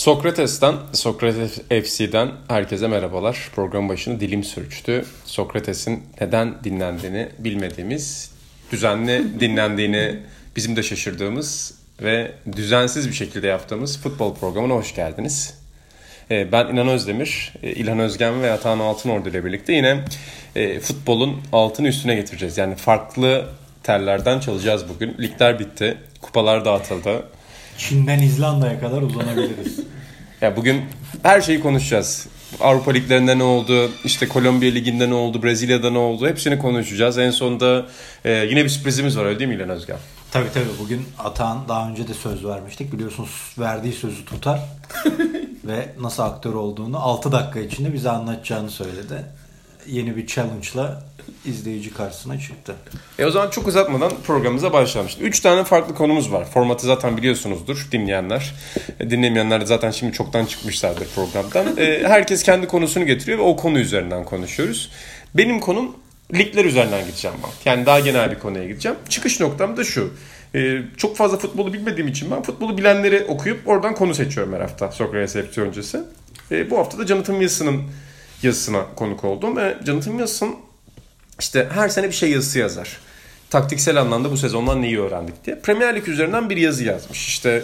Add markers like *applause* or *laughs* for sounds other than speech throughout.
Sokrates'ten, Sokrates FC'den herkese merhabalar. Program başını dilim sürçtü. Sokrates'in neden dinlendiğini bilmediğimiz, düzenli dinlendiğini bizim de şaşırdığımız ve düzensiz bir şekilde yaptığımız futbol programına hoş geldiniz. Ee, ben İnan Özdemir, e, İlhan Özgen ve Atahan Altınordu ile birlikte yine e, futbolun altını üstüne getireceğiz. Yani farklı tellerden çalacağız bugün. Ligler bitti, kupalar dağıtıldı. Çin'den İzlanda'ya kadar uzanabiliriz. *laughs* ya bugün her şeyi konuşacağız. Avrupa liglerinde ne oldu, işte Kolombiya liginde ne oldu, Brezilya'da ne oldu hepsini konuşacağız. En sonunda e, yine bir sürprizimiz var öyle değil mi İlhan Özgen? Tabii tabii bugün Atan daha önce de söz vermiştik. Biliyorsunuz verdiği sözü tutar. *laughs* Ve nasıl aktör olduğunu 6 dakika içinde bize anlatacağını söyledi. Yeni bir challenge'la izleyici karşısına çıktı. E o zaman çok uzatmadan programımıza başlayalım. Şimdi 3 tane farklı konumuz var. Formatı zaten biliyorsunuzdur dinleyenler. E, dinlemeyenler zaten şimdi çoktan çıkmışlardır programdan. E, herkes kendi konusunu getiriyor ve o konu üzerinden konuşuyoruz. Benim konum ligler üzerinden gideceğim ben. Yani daha genel bir konuya gideceğim. Çıkış noktam da şu. Ee, çok fazla futbolu bilmediğim için ben futbolu bilenleri okuyup oradan konu seçiyorum her hafta Sokrates FC öncesi. Ee, bu hafta da Jonathan Wilson'ın yazısına konuk oldum ve Jonathan Wilson işte her sene bir şey yazısı yazar. Taktiksel anlamda bu sezondan neyi öğrendik diye. Premier Lig üzerinden bir yazı yazmış. İşte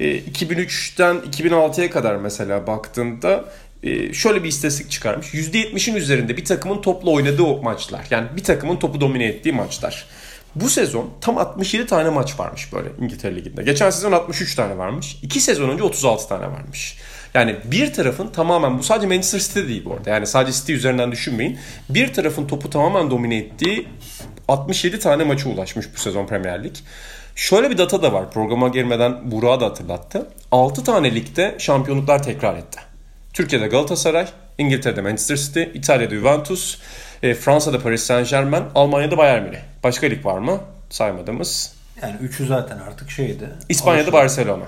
e, 2003'ten 2006'ya kadar mesela baktığında e, şöyle bir istatistik çıkarmış. %70'in üzerinde bir takımın topla oynadığı maçlar. Yani bir takımın topu domine ettiği maçlar. Bu sezon tam 67 tane maç varmış böyle İngiltere Ligi'nde. Geçen sezon 63 tane varmış. 2 sezon önce 36 tane varmış. Yani bir tarafın tamamen bu sadece Manchester City değil bu arada. Yani sadece City üzerinden düşünmeyin. Bir tarafın topu tamamen domine ettiği 67 tane maça ulaşmış bu sezon Premier Lig. Şöyle bir data da var. Programa girmeden Burak'a da hatırlattı. 6 tane ligde şampiyonluklar tekrar etti. Türkiye'de Galatasaray, İngiltere'de Manchester City, İtalya'da Juventus, e, Fransa'da Paris Saint Germain, Almanya'da Bayern Münih. Başka lig var mı? Saymadığımız. Yani üçü zaten artık şeydi. İspanya'da Barcelona.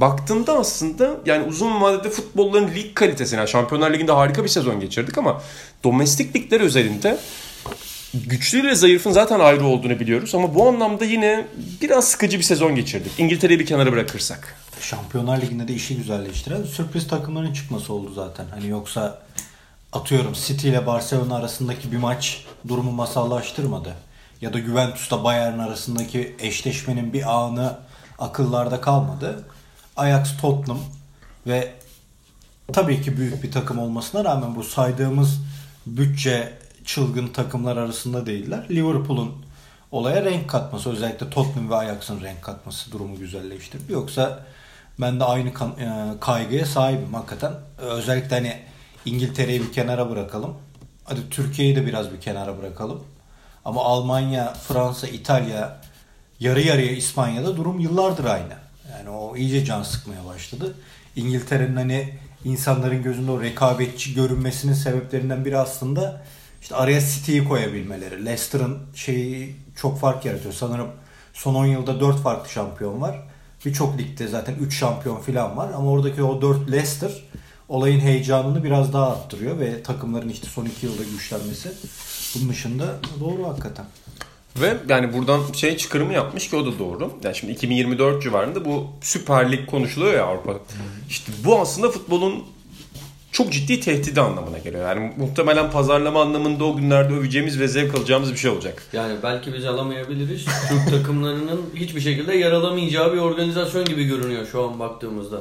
Baktığında aslında yani uzun vadede futbolların lig kalitesine, yani Şampiyonlar Ligi'nde harika bir sezon geçirdik ama domestik ligler özelinde güçlü ile zayıfın zaten ayrı olduğunu biliyoruz ama bu anlamda yine biraz sıkıcı bir sezon geçirdik. İngiltere'yi bir kenara bırakırsak. Şampiyonlar Ligi'nde de işi güzelleştiren sürpriz takımların çıkması oldu zaten. Hani yoksa atıyorum City ile Barcelona arasındaki bir maç durumu masallaştırmadı. Ya da Juventus'ta Bayern arasındaki eşleşmenin bir anı akıllarda kalmadı. Ajax, Tottenham ve tabii ki büyük bir takım olmasına rağmen bu saydığımız bütçe çılgın takımlar arasında değiller. Liverpool'un olaya renk katması özellikle Tottenham ve Ajax'ın renk katması durumu güzelleştirdi. Yoksa ben de aynı e, kaygıya sahibim hakikaten. Özellikle hani İngiltere'yi bir kenara bırakalım. Hadi Türkiye'yi de biraz bir kenara bırakalım. Ama Almanya, Fransa, İtalya, yarı yarıya İspanya'da durum yıllardır aynı. Yani o iyice can sıkmaya başladı. İngiltere'nin hani insanların gözünde o rekabetçi görünmesinin sebeplerinden biri aslında işte araya City'yi koyabilmeleri. Leicester'ın şeyi çok fark yaratıyor. Sanırım son 10 yılda 4 farklı şampiyon var. Birçok ligde zaten 3 şampiyon falan var. Ama oradaki o 4 Leicester olayın heyecanını biraz daha arttırıyor ve takımların işte son 2 yılda güçlenmesi bunun dışında doğru hakikaten. Ve yani buradan şey çıkarımı yapmış ki o da doğru. Yani şimdi 2024 civarında bu Süper Lig konuşuluyor ya Avrupa. İşte bu aslında futbolun çok ciddi tehdidi anlamına geliyor. Yani muhtemelen pazarlama anlamında o günlerde öveceğimiz ve zevk alacağımız bir şey olacak. Yani belki biz alamayabiliriz. *laughs* Türk takımlarının hiçbir şekilde yer alamayacağı bir organizasyon gibi görünüyor şu an baktığımızda.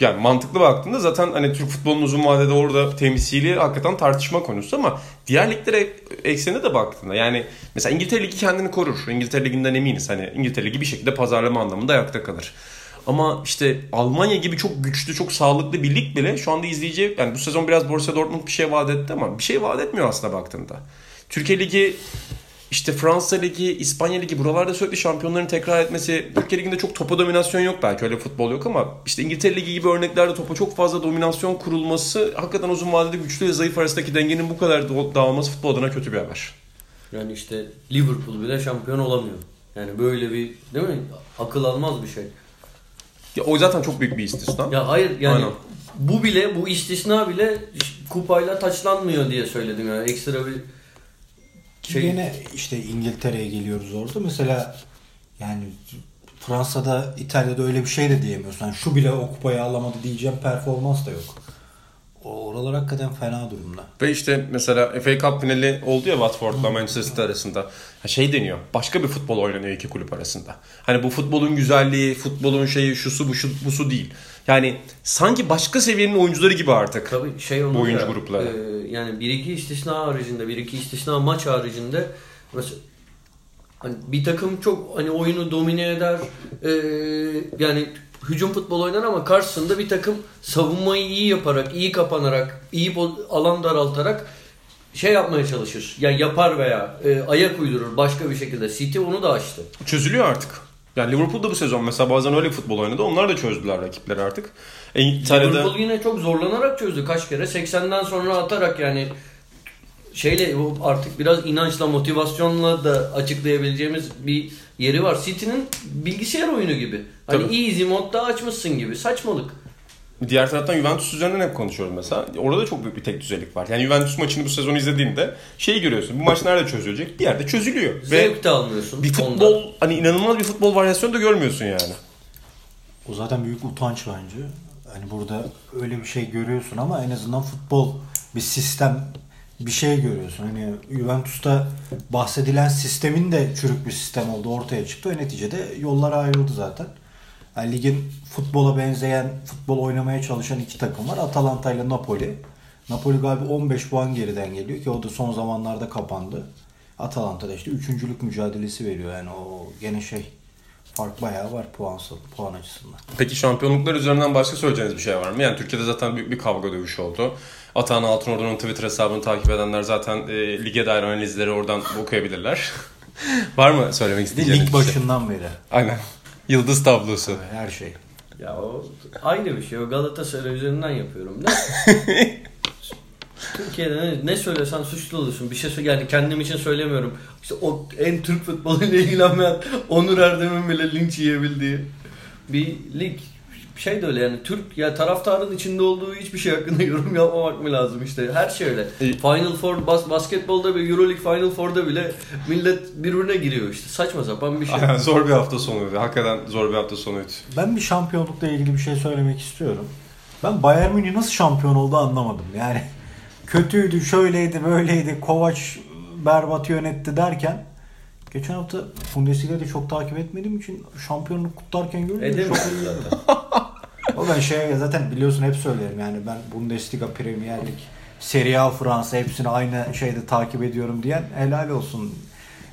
Yani mantıklı baktığında zaten hani Türk futbolunun uzun vadede orada temsili hakikaten tartışma konusu ama diğer liglere eksene de baktığında yani mesela İngiltere Ligi kendini korur. İngiltere Ligi'nden eminiz. Hani İngiltere Ligi bir şekilde pazarlama anlamında ayakta kalır. Ama işte Almanya gibi çok güçlü, çok sağlıklı bir lig bile şu anda izleyici yani bu sezon biraz Borussia Dortmund bir şey vaat etti ama bir şey vaat etmiyor aslında baktığında. Türkiye Ligi işte Fransa Ligi, İspanya Ligi buralarda sürekli şampiyonların tekrar etmesi. Türkiye Ligi'nde çok topa dominasyon yok belki öyle futbol yok ama işte İngiltere Ligi gibi örneklerde topa çok fazla dominasyon kurulması hakikaten uzun vadede güçlü ve zayıf arasındaki dengenin bu kadar dağılması futbol adına kötü bir haber. Yani işte Liverpool bile şampiyon olamıyor. Yani böyle bir değil mi? Akıl almaz bir şey. Ya o zaten çok büyük bir istisna. Ya hayır yani Aynen. bu bile bu istisna bile kupayla taçlanmıyor diye söyledim yani ekstra bir şey. Yine işte İngiltere'ye geliyoruz orada. Mesela yani Fransa'da, İtalya'da öyle bir şey de diyemiyorsun. Yani şu bile o kupayı alamadı diyeceğim performans da yok. O- Oralar hakikaten fena durumda. Ve işte mesela FA Cup finali oldu ya Watford'la Manchester City arasında. Ha şey deniyor. Başka bir futbol oynanıyor iki kulüp arasında. Hani bu futbolun güzelliği, futbolun şeyi, şusu bu şu, busu değil. Yani sanki başka seviyenin oyuncuları gibi artık. Tabii şey Bu oyuncu ya, grupları. e, yani bir iki istisna haricinde, bir iki istisna maç haricinde mesela hani bir takım çok hani oyunu domine eder. e, yani hücum futbol oynar ama karşısında bir takım savunmayı iyi yaparak, iyi kapanarak, iyi alan daraltarak şey yapmaya çalışır. Yani yapar veya e, ayak uydurur başka bir şekilde. City onu da açtı. Çözülüyor artık. Yani Liverpool da bu sezon mesela bazen öyle futbol oynadı. Onlar da çözdüler rakipleri artık. E, İtalya'da Liverpool yine çok zorlanarak çözdü kaç kere. 80'den sonra atarak yani şeyle bu artık biraz inançla motivasyonla da açıklayabileceğimiz bir yeri var. City'nin bilgisayar oyunu gibi. Hani Tabii. easy modda açmışsın gibi. Saçmalık. Diğer taraftan Juventus üzerinden hep konuşuyoruz mesela. Orada da çok büyük bir tek düzelik var. Yani Juventus maçını bu sezon izlediğinde şeyi görüyorsun. Bu maç nerede çözülecek? Bir yerde çözülüyor. Ve Zevk de almıyorsun. bir ondan. futbol hani inanılmaz bir futbol varyasyonu da görmüyorsun yani. O zaten büyük utanç bence. Hani burada öyle bir şey görüyorsun ama en azından futbol bir sistem bir şey görüyorsun. Hani Juventus'ta bahsedilen sistemin de çürük bir sistem oldu ortaya çıktı. O neticede yollar ayrıldı zaten. Yani ligin futbola benzeyen, futbol oynamaya çalışan iki takım var. Atalanta ile Napoli. Napoli galiba 15 puan geriden geliyor ki o da son zamanlarda kapandı. Atalanta da işte üçüncülük mücadelesi veriyor. Yani o gene şey fark bayağı var puan, puan açısından. Peki şampiyonluklar üzerinden başka söyleyeceğiniz bir şey var mı? Yani Türkiye'de zaten büyük bir kavga dövüşü oldu. Atahan Altınordu'nun Twitter hesabını takip edenler zaten e, lige dair analizleri oradan okuyabilirler. *laughs* var mı söylemek isteyeceğiniz Lig şey? başından beri Aynen. Yıldız tablosu. her şey. Ya o ayrı bir şey. O Galatasaray üzerinden yapıyorum da. *laughs* Türkiye'de ne, ne söylesen suçlu olursun. Bir şey söyle yani kendim için söylemiyorum. İşte o en Türk futboluyla *laughs* ilgilenmeyen Onur Erdem'in bile linç yiyebildiği bir lig. Şey de öyle yani Türk ya taraftarın içinde olduğu hiçbir şey hakkında *laughs* yorum yapmamak mı lazım işte her şey öyle. Final Four bas, basketbolda bir Euroleague Final Four'da bile millet birbirine giriyor işte saçma sapan bir şey. Aynen zor bir hafta sonuydu. Hakikaten zor bir hafta sonuydu. Ben bir şampiyonlukla ilgili bir şey söylemek istiyorum. Ben Bayern Münih nasıl şampiyon oldu anlamadım. Yani kötüydü, şöyleydi, böyleydi, Kovac berbat yönetti derken geçen hafta Bundesliga'da çok takip etmediğim için şampiyonluk kutlarken gördüm. Edemiyor Çok zaten. *laughs* O ben şey zaten biliyorsun hep söylerim yani ben Bundesliga, Premier Lig, Serie A, Fransa hepsini aynı şeyde takip ediyorum diyen helal olsun.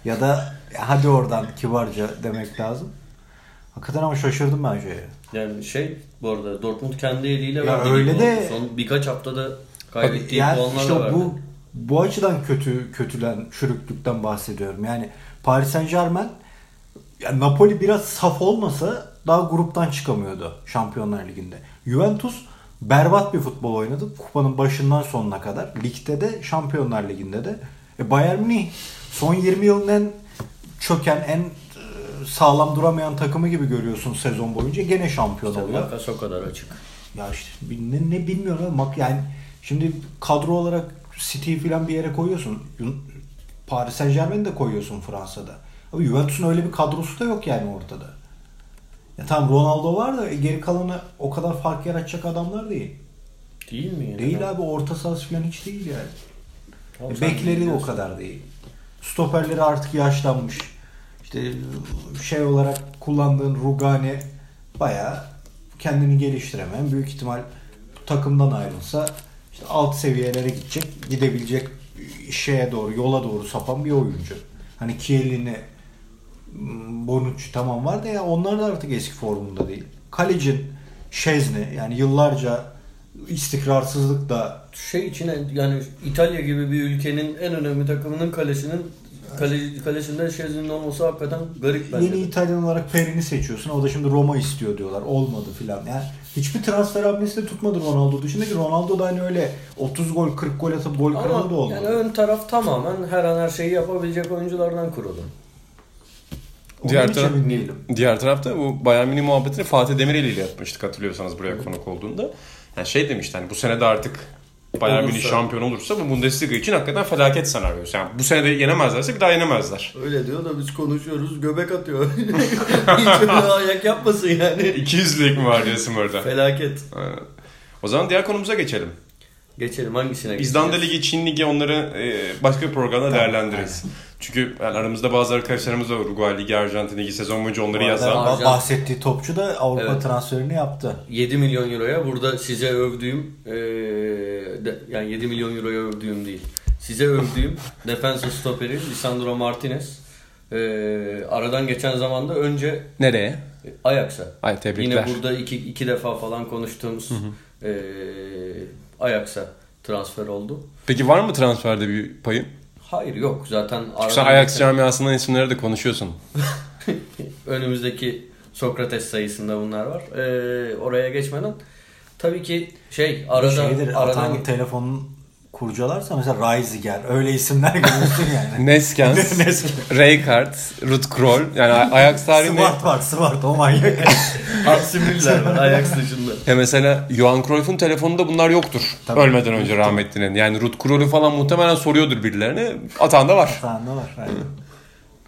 Ya da hadi oradan kibarca demek lazım. Hakikaten ama şaşırdım ben şeye. Yani şey bu arada Dortmund kendi eliyle Ya verdi. öyle de-. Son birkaç haftada kaybettiği yani puanlarla işte verdi. bu bu açıdan kötü kötülen çürüklükten bahsediyorum. Yani Paris Saint Germain ya Napoli biraz saf olmasa daha gruptan çıkamıyordu Şampiyonlar Ligi'nde. Juventus berbat bir futbol oynadı kupanın başından sonuna kadar. Ligde de Şampiyonlar Ligi'nde de. E Bayern Münih son 20 yılın en çöken, en e, sağlam duramayan takımı gibi görüyorsun sezon boyunca. Gene şampiyon İşte oluyor. makas o kadar açık. Ya işte ne, ne bilmiyorum ama yani şimdi kadro olarak City'yi falan bir yere koyuyorsun. Paris Saint Germain'i de koyuyorsun Fransa'da. Ama Juventus'un öyle bir kadrosu da yok yani ortada. Ya tamam Ronaldo var da e, geri kalanı o kadar fark yaratacak adamlar değil. Değil mi? Yani? Değil abi orta sahası falan hiç değil yani. Tamam, E, Bekleri o kadar değil. Stoperleri artık yaşlanmış. İşte şey olarak kullandığın Rugani bayağı kendini geliştiremeyen büyük ihtimal takımdan ayrılsa işte alt seviyelere gidecek, gidebilecek şeye doğru, yola doğru sapan bir oyuncu. Hani Chiellini, m, Bonucci tamam var da ya onlar da artık eski formunda değil. Kalecin Şezni yani yıllarca istikrarsızlıkla Şey için yani İtalya gibi bir ülkenin en önemli takımının kalesinin kale, kalesinde Şezli'nin olması hakikaten garip bence. Yeni. İtalyan olarak Perini seçiyorsun. O da şimdi Roma istiyor diyorlar. Olmadı filan. Yani hiçbir transfer hamlesi de tutmadı Ronaldo dışında ki Ronaldo da hani öyle 30 gol 40 gol atıp gol kralı da olmadı. yani ön taraf tamamen her an her şeyi yapabilecek oyunculardan kurulu. Onun Diğer taraf-. Diğer tarafta bu Bayern Münih muhabbetini Fatih Demirel ile yapmıştık hatırlıyorsanız buraya konuk olduğunda. Yani şey demişti hani bu sene de artık Bayern. Münih şampiyon olursa bu Bundesliga için hakikaten felaket senaryosu. Yani bu sene de yenemezlerse bir daha yenemezler. Öyle diyor da biz konuşuyoruz göbek atıyor. *laughs* Hiç öyle ayak yapmasın yani. 200'lük mi var diyorsun orada? Felaket. O zaman diğer konumuza geçelim. Geçelim hangisine İzlanda? Ligi, Çin Ligi onları e, başka bir programda değerlendiririz. Çünkü yani aramızda bazı arkadaşlarımız var. Uruguay Ligi, Arjantin Ligi sezon boyunca onları yazan. Arjan- bahsettiği topçu da Avrupa Evet. transferini yaptı. 7 milyon euroya burada size övdüğüm eee, de- yani 7 milyon euroya övdüğüm değil. Size övdüğüm *laughs* defensive stoperi Lisandro Martinez. Eee, aradan geçen zamanda önce Nereye? Ajax'a. Ay tebrikler. Yine burada iki, iki defa falan konuştuğumuz eee Ajax'a transfer oldu. Peki var mı transferde bir payın? Hayır yok zaten sen Ajax geçen- camiasından isimleri de konuşuyorsun. *laughs* önümüzdeki Sokrates sayısında bunlar var. Eee, oraya geçmeden tabii ki şey arada Şeydir, aradan Atan'ın telefonunu kurcalarsa mesela Reisiger öyle isimler *laughs* görürsün yani. Neskens, *laughs* Neskens. Rijkaard, Ruud Krol. Yani Ajax tarihinde... Smart var Smart o manyak. *laughs* Hans Müller var Ajax dışında. Ya mesela Johan Cruyff'un telefonunda bunlar yoktur. Tabii. Ölmeden önce rahmetlinin. Yani Ruud Krol'ü falan muhtemelen soruyordur birilerine. Atağında var. Atan'da var. Yani.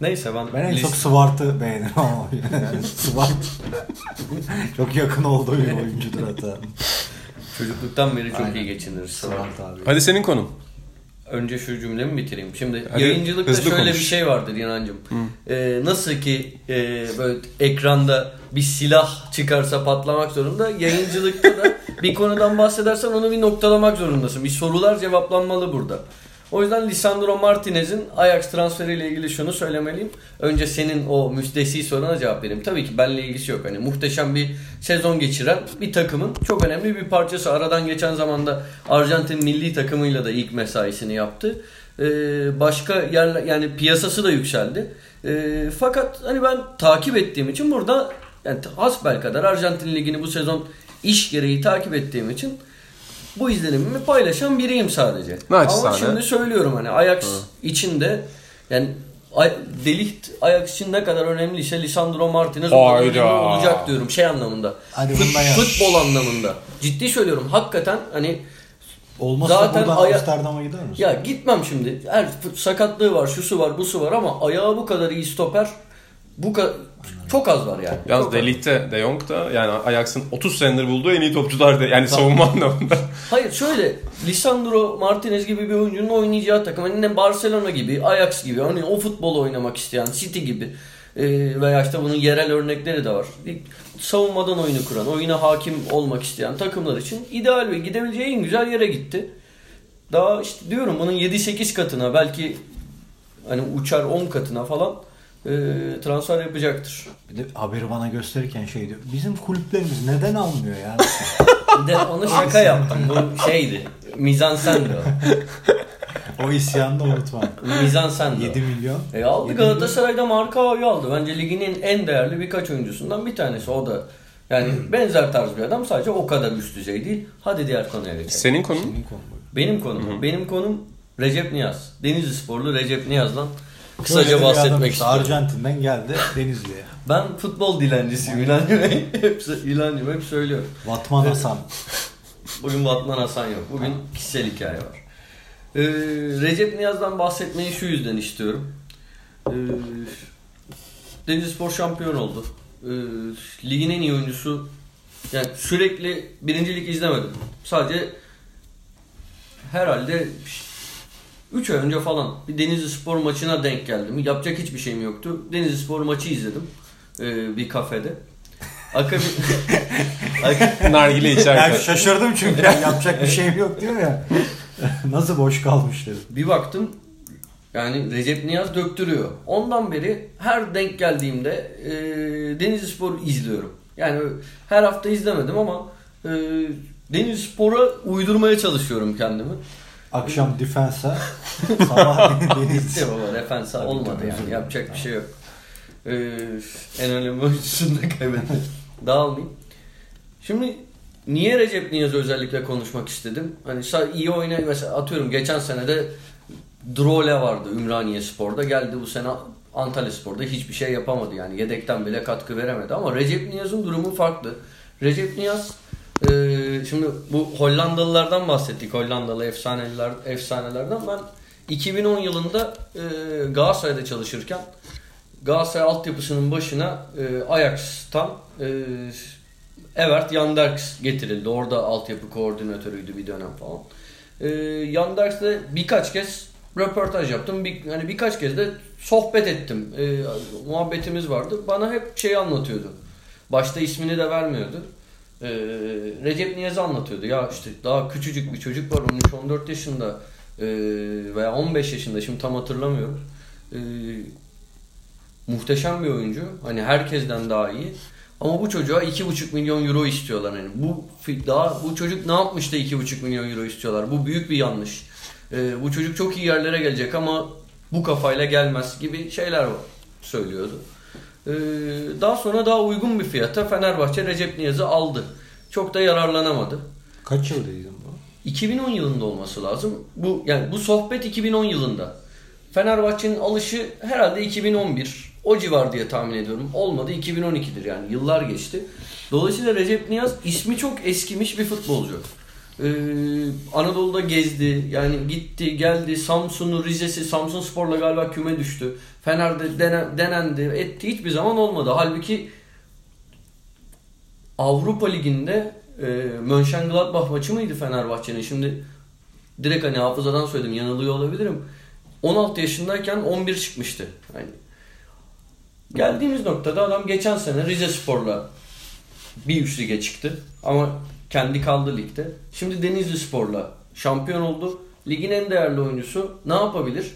Neyse ben, Ben en list- çok Smart'ı beğenirim ama yani Smart çok yakın olduğu bir oyuncudur Atan. Çocukluktan beri çok Aynen. iyi geçiniriz. Abi. Hadi senin konun. Önce şu cümlemi bitireyim. Şimdi Hadi yayıncılıkta hızlı şöyle konuş. bir şey vardır Yanancım. Ee, nasıl ki e, böyle ekranda bir silah çıkarsa patlamak zorunda. Yayıncılıkta da bir konudan bahsedersen onu bir noktalamak zorundasın. Bir sorular cevaplanmalı burada. O yüzden Lisandro Martinez'in Ajax transferiyle ilgili şunu söylemeliyim. Önce senin o müstesi soruna cevap vereyim. Tabii ki benimle ilgisi yok. Hani muhteşem bir sezon geçiren bir takımın çok önemli bir parçası. Aradan geçen zamanda Arjantin milli takımıyla da ilk mesaisini yaptı. Ee, başka yerler yani piyasası da yükseldi. Ee, fakat hani ben takip ettiğim için burada yani hasbel kadar Arjantin ligini bu sezon iş gereği takip ettiğim için bu izlenimimi paylaşan biriyim sadece. Naçizane. Ama şimdi söylüyorum hani Ajax içinde yani Delikt Ajax için ne kadar önemliyse Lisandro Martinez önemli olacak diyorum şey anlamında. Hadi Fut- futbol anlamında. Ciddi söylüyorum hakikaten hani Olmazsa Zaten buradan aya- Amsterdam'a gider misin? ya gitmem şimdi. Her sakatlığı var, şusu var, busu var ama ayağı bu kadar iyi stoper bu kadar çok az var yani. Yalnız Çok az. De Jong da yani Ajax'ın 30 senedir bulduğu en iyi topçular da yani savunma anlamında. *laughs* Hayır şöyle Lisandro Martinez gibi bir oyuncunun oynayacağı takım hani Barcelona gibi, Ajax gibi hani o futbol oynamak isteyen City gibi e, veya işte bunun yerel örnekleri de var. Savunmadan oyunu kuran, oyuna hakim olmak isteyen takımlar için ideal ve gidebileceği en güzel yere gitti. Daha işte diyorum bunun 7-8 katına belki hani uçar 10 katına falan e, transfer yapacaktır. Bir de haberi bana gösterirken şey diyor. Bizim kulüplerimiz neden almıyor yani? *laughs* De onu şaka yaptım. Bu şeydi. Mizansendi o. o isyanı da unutma. Mizansendi 7 o. milyon. E aldı 7 Galatasaray'da marka oyu aldı. Bence liginin en değerli birkaç oyuncusundan bir tanesi. O da yani benzer tarz bir adam sadece o kadar üst düzey değil. Hadi diğer konuya geçelim. Senin konun? Senin konu bu. Benim konum. Benim konum Recep Niyaz. Denizli sporlu Recep Niyaz'dan kısaca bahsetmek işte, istiyorum. Arjantin'den geldi Denizli'ye. Ben futbol dilencisiyim İlhancım Bey. hep, hep söylüyorum. Vatman Hasan. Bugün Batman Hasan yok. Bugün kişisel hikaye var. Ee, Recep Niyaz'dan bahsetmeyi şu yüzden istiyorum. Ee, Denizli Spor şampiyon oldu. Ee, ligin en iyi oyuncusu. Yani sürekli birincilik izlemedim. Sadece herhalde 3 ay önce falan bir Denizli Spor maçına denk geldim. Yapacak hiçbir şeyim yoktu. Denizli Spor maçı izledim. Ee, bir kafede. Akabi... *laughs* Ak- Nargile Yani içerken. şaşırdım çünkü yani yapacak bir şeyim yok diyor ya. *laughs* Nasıl boş kalmış dedim. Bir baktım yani Recep Niyaz döktürüyor. Ondan beri her denk geldiğimde e, Denizli Spor'u izliyorum. Yani her hafta izlemedim ama e, Denizli Spor'a uydurmaya çalışıyorum kendimi. Akşam defensa, *laughs* sabah Denizli. baba defensa olmadı yani yapacak bir şey yok. E, en önemli oyuncusunu da kaybettim. *laughs* Dağılmayayım. Şimdi niye Recep Niyaz'ı özellikle konuşmak istedim? Hani iyi oynayan mesela atıyorum geçen sene de Drole vardı Ümraniye Spor'da. Geldi bu sene Antalya Spor'da hiçbir şey yapamadı yani. Yedekten bile katkı veremedi ama Recep Niyaz'ın durumu farklı. Recep Niyaz Ee, şimdi bu Hollandalılardan bahsettik. Hollandalı efsaneler, efsanelerden. Ben 2010 yılında e, Galatasaray'da çalışırken Galatasaray altyapısının başına e, Ajax'tan e, Evert Yanderks getirildi. Orada altyapı koordinatörüydü bir dönem falan. E, Yanderks'le birkaç kez röportaj yaptım. Bir, hani birkaç kez de sohbet ettim. E, muhabbetimiz vardı. Bana hep şey anlatıyordu. Başta ismini de vermiyordu. E, Recep Niyaz'ı anlatıyordu. Ya işte daha küçücük bir çocuk var 13-14 yaşında e, veya 15 yaşında şimdi tam hatırlamıyorum. E, muhteşem bir oyuncu. Hani herkesten daha iyi. Ama bu çocuğa 2,5 milyon euro istiyorlar. Yani bu daha bu çocuk ne yapmış da 2,5 milyon euro istiyorlar? Bu büyük bir yanlış. Ee, bu çocuk çok iyi yerlere gelecek ama bu kafayla gelmez gibi şeyler söylüyordu. Ee, daha sonra daha uygun bir fiyata Fenerbahçe Recep Niyaz'ı aldı. Çok da yararlanamadı. Kaç yıldaydın bu? 2010 yılında olması lazım. Bu yani bu sohbet 2010 yılında. Fenerbahçe'nin alışı herhalde 2011. O civar diye tahmin ediyorum. Olmadı 2012'dir yani yıllar geçti. Dolayısıyla Recep Niyaz ismi çok eskimiş bir futbolcu. Ee, Anadolu'da gezdi. Yani gitti, geldi. Samsun'u, Rize'si, Samsun Spor'la galiba küme düştü. Fener'de denen, denendi, etti. Hiçbir zaman olmadı. Halbuki Avrupa Ligi'nde e, Mönchengladbach maçı mıydı Fenerbahçe'nin? Şimdi direkt hani hafızadan söyledim yanılıyor olabilirim. 16 yaşındayken 11 çıkmıştı. Yani geldiğimiz noktada adam geçen sene Rize Spor'la bir üst lige çıktı. Ama kendi kaldı ligde. Şimdi Denizli Spor'la şampiyon oldu. Ligin en değerli oyuncusu ne yapabilir?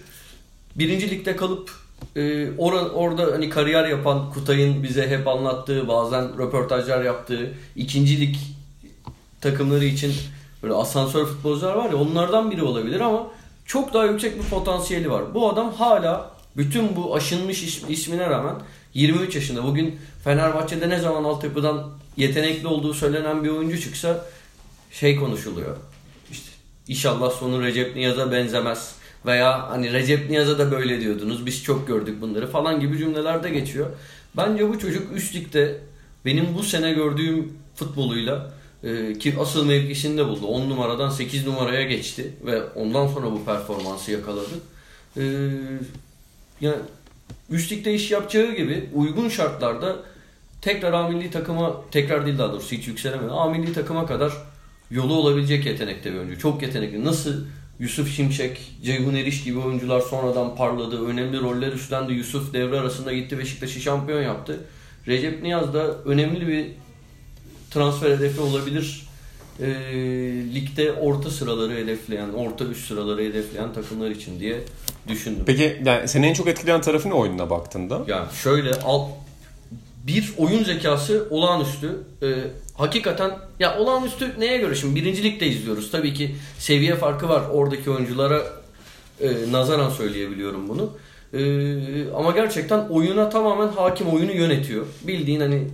Birinci ligde kalıp e, or orada hani kariyer yapan Kutay'ın bize hep anlattığı bazen röportajlar yaptığı ikinci lig takımları için böyle asansör futbolcular var ya onlardan biri olabilir ama çok daha yüksek bir potansiyeli var. Bu adam hala bütün bu aşınmış ismine rağmen 23 yaşında. Bugün Fenerbahçe'de ne zaman altyapıdan yetenekli olduğu söylenen bir oyuncu çıksa şey konuşuluyor. İşte inşallah sonu Recep Niyaz'a benzemez. Veya hani Recep Niyaz'a da böyle diyordunuz. Biz çok gördük bunları falan gibi cümleler de geçiyor. Bence bu çocuk üst ligde benim bu sene gördüğüm futboluyla e, ki asıl mevkisini de buldu. 10 numaradan 8 numaraya geçti ve ondan sonra bu performansı yakaladı. E, yani üst ligde iş yapacağı gibi uygun şartlarda tekrar A milli takıma tekrar değil daha doğrusu hiç yükselemedi. A milli takıma kadar yolu olabilecek yetenekte bir oyuncu. Çok yetenekli. Nasıl Yusuf Şimşek, Ceyhun Eriş gibi oyuncular sonradan parladı. Önemli roller üstlendi. Yusuf devre arasında gitti Beşiktaş'ı şampiyon yaptı. Recep Niyaz da önemli bir transfer hedefi olabilir. E, ligde orta sıraları hedefleyen, orta üst sıraları hedefleyen takımlar için diye düşündüm. Peki yani seni en çok etkileyen tarafı ne oyununa baktığında? Yani şöyle alt bir oyun zekası olağanüstü. Ee, hakikaten ya olağanüstü neye göre şimdi birinci ligde izliyoruz. Tabii ki seviye farkı var oradaki oyunculara e, nazaran söyleyebiliyorum bunu. E, ama gerçekten oyuna tamamen hakim oyunu yönetiyor. Bildiğin hani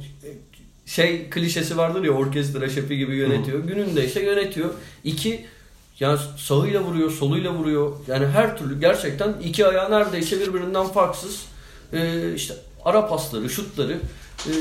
şey klişesi vardır ya orkestra şefi gibi yönetiyor. Hı. Gününde işte yönetiyor. İki yani sağıyla vuruyor, soluyla vuruyor. Yani her türlü gerçekten iki ayağı neredeyse birbirinden farksız. Ee, işte ara pasları, şutları e,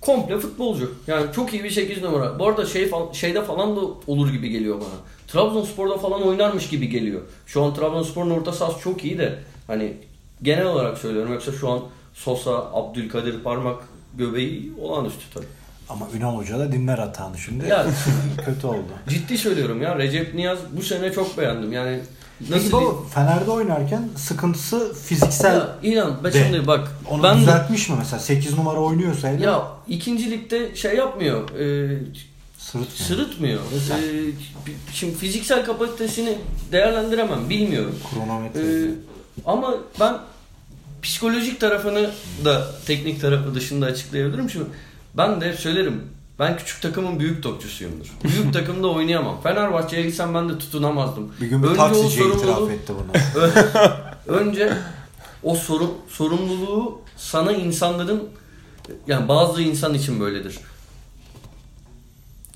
komple futbolcu. Yani çok iyi bir 8 numara. Bu arada şey şeyde falan da olur gibi geliyor bana. Trabzonspor'da falan oynarmış gibi geliyor. Şu an Trabzonspor'un orta sahası çok iyi de hani genel olarak söylüyorum. Yoksa şu an Sosa, Abdülkadir Parmak göbeği olağanüstü tabii. Ama Ünal Hoca da dinler hatanı şimdi. Ya, *laughs* kötü oldu. Ciddi söylüyorum ya. Recep Niyaz bu sene çok beğendim. Yani Nasıl Peki baba Fener'de oynarken sıkıntısı fiziksel ya, inan ben de. şimdi bak onu ben düzeltmiş de, mi mesela 8 numara oynuyorsa ya ikinci ligde şey yapmıyor e, sırıtmıyor. sırıtmıyor. E, şimdi fiziksel kapasitesini değerlendiremem bilmiyorum. Kronometre. E, ama ben psikolojik tarafını da teknik tarafı dışında açıklayabilirim. Şimdi ben de hep söylerim ben küçük takımın büyük topçusuyumdur. Büyük *laughs* takımda oynayamam. Fenerbahçe'ye gitsem ben de tutunamazdım. Bir gün bir önce taksici itiraf etti bunu. *laughs* *laughs* önce o soru, sorumluluğu sana insanların yani bazı insan için böyledir.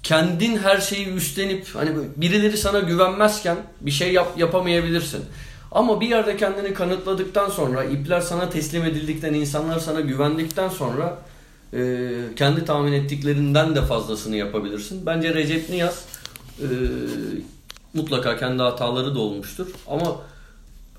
Kendin her şeyi üstlenip hani birileri sana güvenmezken bir şey yap, yapamayabilirsin. Ama bir yerde kendini kanıtladıktan sonra, ipler sana teslim edildikten, insanlar sana güvendikten sonra e, kendi tahmin ettiklerinden de fazlasını yapabilirsin. Bence Recep Niyaz e, mutlaka kendi hataları da olmuştur. Ama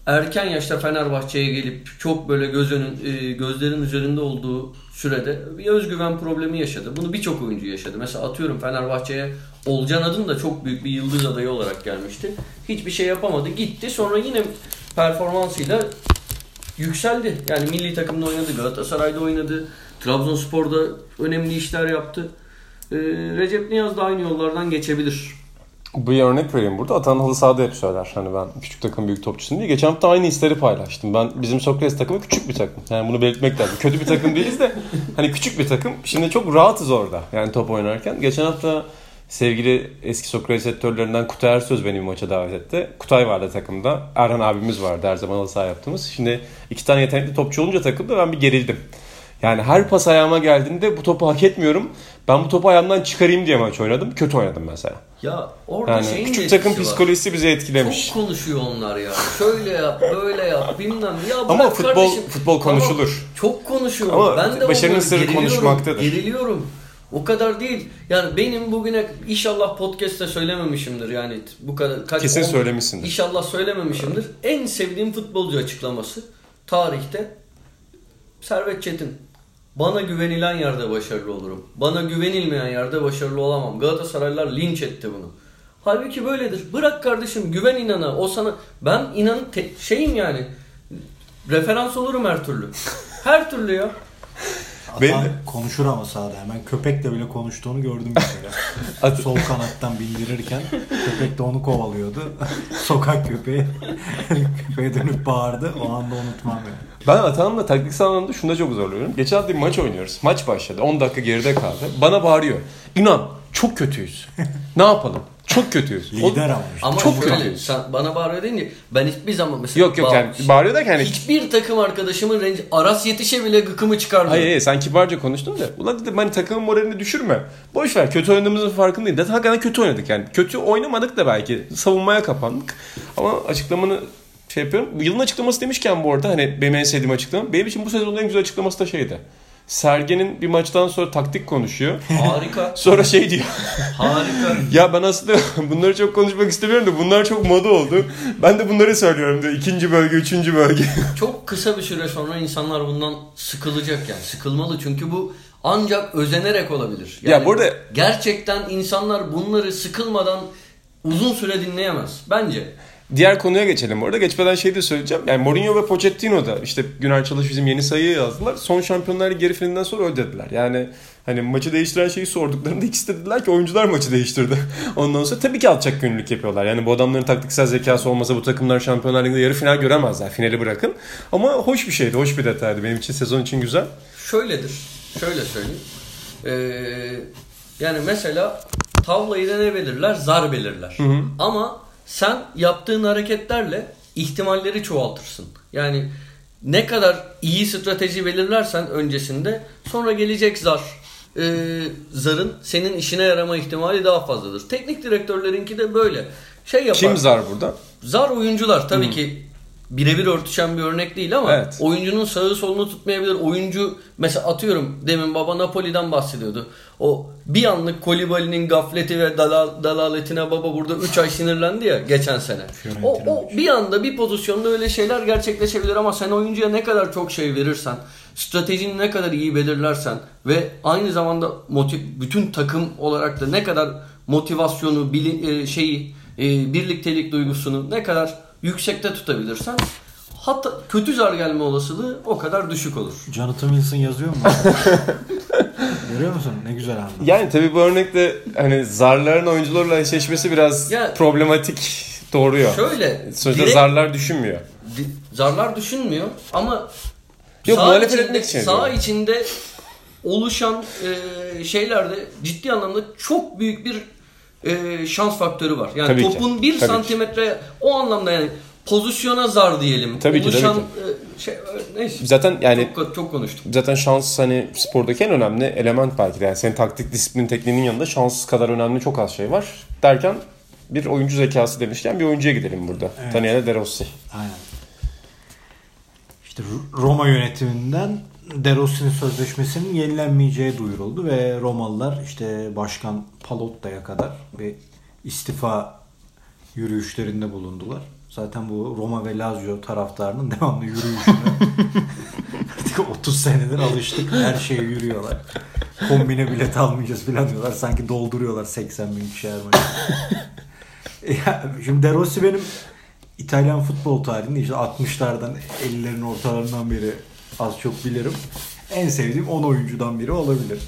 erken yaşta Fenerbahçe'ye gelip çok böyle göz önün, e, gözlerin üzerinde olduğu sürede bir özgüven problemi yaşadı. Bunu birçok oyuncu yaşadı. Mesela atıyorum Fenerbahçe'ye Olcan Adın da çok büyük bir yıldız adayı olarak gelmişti. Hiçbir şey yapamadı. Gitti. Sonra yine performansıyla yükseldi. Yani milli takımda oynadı, Galatasaray'da oynadı, Trabzonspor'da önemli işler yaptı. Ee, Recep Niyaz da aynı yollardan geçebilir. Bir örnek vereyim burada. Atan halı sahada hep söyler. Hani ben küçük takım büyük topçusun diye. Geçen hafta aynı hisleri paylaştım. Ben bizim Sokrates takımı küçük bir takım. Yani bunu belirtmek lazım. Kötü bir takım değiliz de *laughs* hani küçük bir takım. Şimdi çok rahatız orada. Yani top oynarken. Geçen hafta sevgili eski Sokrates editörlerinden Kutay Ersöz beni bir maça davet etti. Kutay vardı takımda. Erhan abimiz vardı her zaman halı saha yaptığımız. Şimdi iki tane yetenekli topçu olunca takımda ben bir gerildim. Yani her pas ayağıma geldiğinde bu topu hak etmiyorum. Ben bu topu ayağımdan çıkarayım diye maç oynadım. Kötü oynadım mesela. Ya orada Yani şeyin küçük takım var. psikolojisi bizi etkilemiş. Çok konuşuyor onlar ya. Şöyle yap, böyle yap, bilmem. Ya Ama futbol- kardeşim. futbol konuşulur. çok konuşuyor. Ama ben de başarının sırrı konuşmaktadır. Geriliyorum. O kadar değil. Yani benim bugüne inşallah podcast'te söylememişimdir yani bu kadar kaç Kesin on- söylemişsindir. İnşallah söylememişimdir. En sevdiğim futbolcu açıklaması tarihte Servet Çetin. Bana güvenilen yerde başarılı olurum. Bana güvenilmeyen yerde başarılı olamam. Galatasaraylılar linç etti bunu. Halbuki böyledir. Bırak kardeşim güven inana. O sana ben inan te- şeyim yani. Referans olurum her türlü. Her türlü ya. Atan *laughs* Benim- konuşur ama sahada hemen köpekle bile konuştuğunu gördüm bir kere. *laughs* At- Sol kanattan bindirirken köpek de onu kovalıyordu. *laughs* Sokak köpeği. Köpeğe dönüp bağırdı. O anda unutmam yani. Ben Atan'la taktiksel anlamda şunda çok zorluyorum. Geçen hafta bir maç oynuyoruz. Maç başladı. 10 dakika geride kaldı. Bana bağırıyor. İnan çok kötüyüz. ne yapalım? Çok kötüyüz. Lider ama işte. Ama Çok şöyle kötüyüz. sen bana bağırıyor deyince ben hiçbir zaman mesela Yok yok yani bağırıyor derken hani hiçbir takım arkadaşımın renci Aras yetişe bile gıkımı çıkarmıyor. Hayır hayır sen kibarca konuştun da. Ulan dedim hani takımın moralini düşürme. Boş ver kötü oynadığımızın farkındayım. Zaten hakikaten kötü oynadık yani. Kötü oynamadık da belki. Savunmaya kapandık. Ama açıklamanı şey yapıyorum. Yılın açıklaması demişken bu arada hani benim en sevdiğim açıklama. Benim için bu sezonun en güzel açıklaması da şeydi. Sergen'in bir maçtan sonra taktik konuşuyor. Harika. *laughs* Sonra şey diyor. Harika. *laughs* ya ben aslında *laughs* bunları çok konuşmak istemiyorum da bunlar çok moda oldu. Ben de bunları söylüyorum diyor. İkinci bölge, üçüncü bölge. Çok kısa bir süre sonra insanlar bundan sıkılacak yani. Sıkılmalı çünkü bu ancak özenerek olabilir. Yani Ya burada- gerçekten insanlar bunları sıkılmadan uzun süre dinleyemez bence. Diğer konuya geçelim orada. Geçmeden şey de söyleyeceğim. Yani Mourinho ve Pochettino da işte Güner Çalış bizim yeni sayıyı yazdılar. Son Şampiyonlar Ligi yarı finalinden sonra öyle dediler. Yani hani maçı değiştiren şeyi sorduklarında ikisi de dediler ki oyuncular maçı değiştirdi. *laughs* Ondan sonra tabii ki alçak gönüllülük yapıyorlar. Yani bu adamların taktiksel zekası olmasa bu takımlar Şampiyonlar Ligi'nde yarı final göremezler. Finali bırakın. Ama hoş bir şeydi. Hoş bir detaydı. Benim için sezon için güzel. Şöyledir. Şöyle söyleyeyim. Ee, yani mesela tavlayı da ne belirler? Zar belirler. Ama sen yaptığın hareketlerle ihtimalleri çoğaltırsın. Yani ne kadar iyi strateji belirlersen öncesinde sonra gelecek zar. Ee, zarın senin işine yarama ihtimali daha fazladır. Teknik direktörlerinki de böyle. Şey yapar. Kim zar burada? Zar oyuncular tabii ki birebir örtüşen bir örnek değil ama Evet. oyuncunun sağı solunu tutmayabilir. Oyuncu mesela atıyorum demin baba Napoli'den bahsediyordu. O bir anlık Kolibali'nin gafleti ve dalal, dalaletine baba burada 3 ay sinirlendi ya geçen sene. O, o bir anda bir pozisyonda öyle şeyler gerçekleşebilir ama sen oyuncuya ne kadar çok şey verirsen, stratejini ne kadar iyi belirlersen ve aynı zamanda motiv, bütün takım olarak da ne kadar motivasyonu, bili, e, şeyi, e, birliktelik duygusunu ne kadar yüksekte tutabilirsen hatta kötü zar gelme olasılığı o kadar düşük olur. Jonathan Wilson yazıyor mu? *laughs* Görüyor musun? Ne güzel anlattı. Yani tabii bu örnekte hani zarların oyuncularla eşleşmesi biraz Ya- problematik doğuruyor. Şöyle Sonuçta direkt- zarlar düşünmüyor. Di- zarlar düşünmüyor ama Yok, muhalefet içinde, etmek için diyorum. içinde oluşan e, şeylerde ciddi anlamda çok büyük bir e, şans faktörü var. Yani Tabii ki, topun bir tabii ki. santimetre o anlamda yani pozisyona zar diyelim. Tabii ki, oluşan tabii e, şey e, neyse. Zaten yani çok, çok konuştum. zaten şans hani spordaki en önemli element belki de. Yani senin taktik disiplin tekniğinin yanında şans kadar önemli çok az şey var. Derken bir oyuncu zekası demişken bir oyuncuya gidelim burada. Evet. Daniele De Rossi. Aynen. İşte Roma yönetiminden De Rossi'nin sözleşmesinin yenilenmeyeceği duyuruldu ve Romalılar işte Başkan Palotta'ya kadar bir istifa yürüyüşlerinde bulundular. Zaten bu Roma ve Lazio taraftarının *laughs* devamlı yürüyüşüne artık 30 senedir alıştık. Her şeye yürüyorlar. Kombine bilet almayacağız falan diyorlar. Sanki dolduruyorlar 80 bin kişi her maç. *laughs* Ya, Şimdi De Rossi benim İtalyan futbol tarihinde işte 60'lardan 50'lerin ortalarından beri az çok bilirim. En sevdiğim 10 oyuncudan biri olabilir.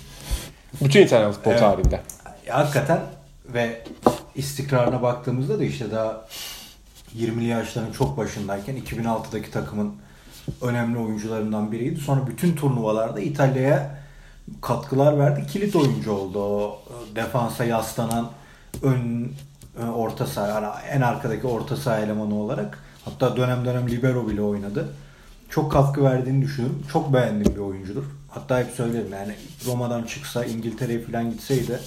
Bütün İtalyan futbol Evet. tarihinde. Hakikaten ve istikrarına baktığımızda da işte daha 20'li yaşların çok başındayken 2006'daki takımın önemli oyuncularından biriydi. Sonra bütün turnuvalarda İtalya'ya katkılar verdi. Kilit oyuncu oldu. O defansa yaslanan ön, ön orta saha en arkadaki orta saha elemanı olarak hatta dönem dönem libero bile oynadı. Çok katkı verdiğini düşünüyorum. Çok beğendiğim bir oyuncudur. Hatta hep söylerim yani Roma'dan çıksa İngiltere'ye falan gitseydi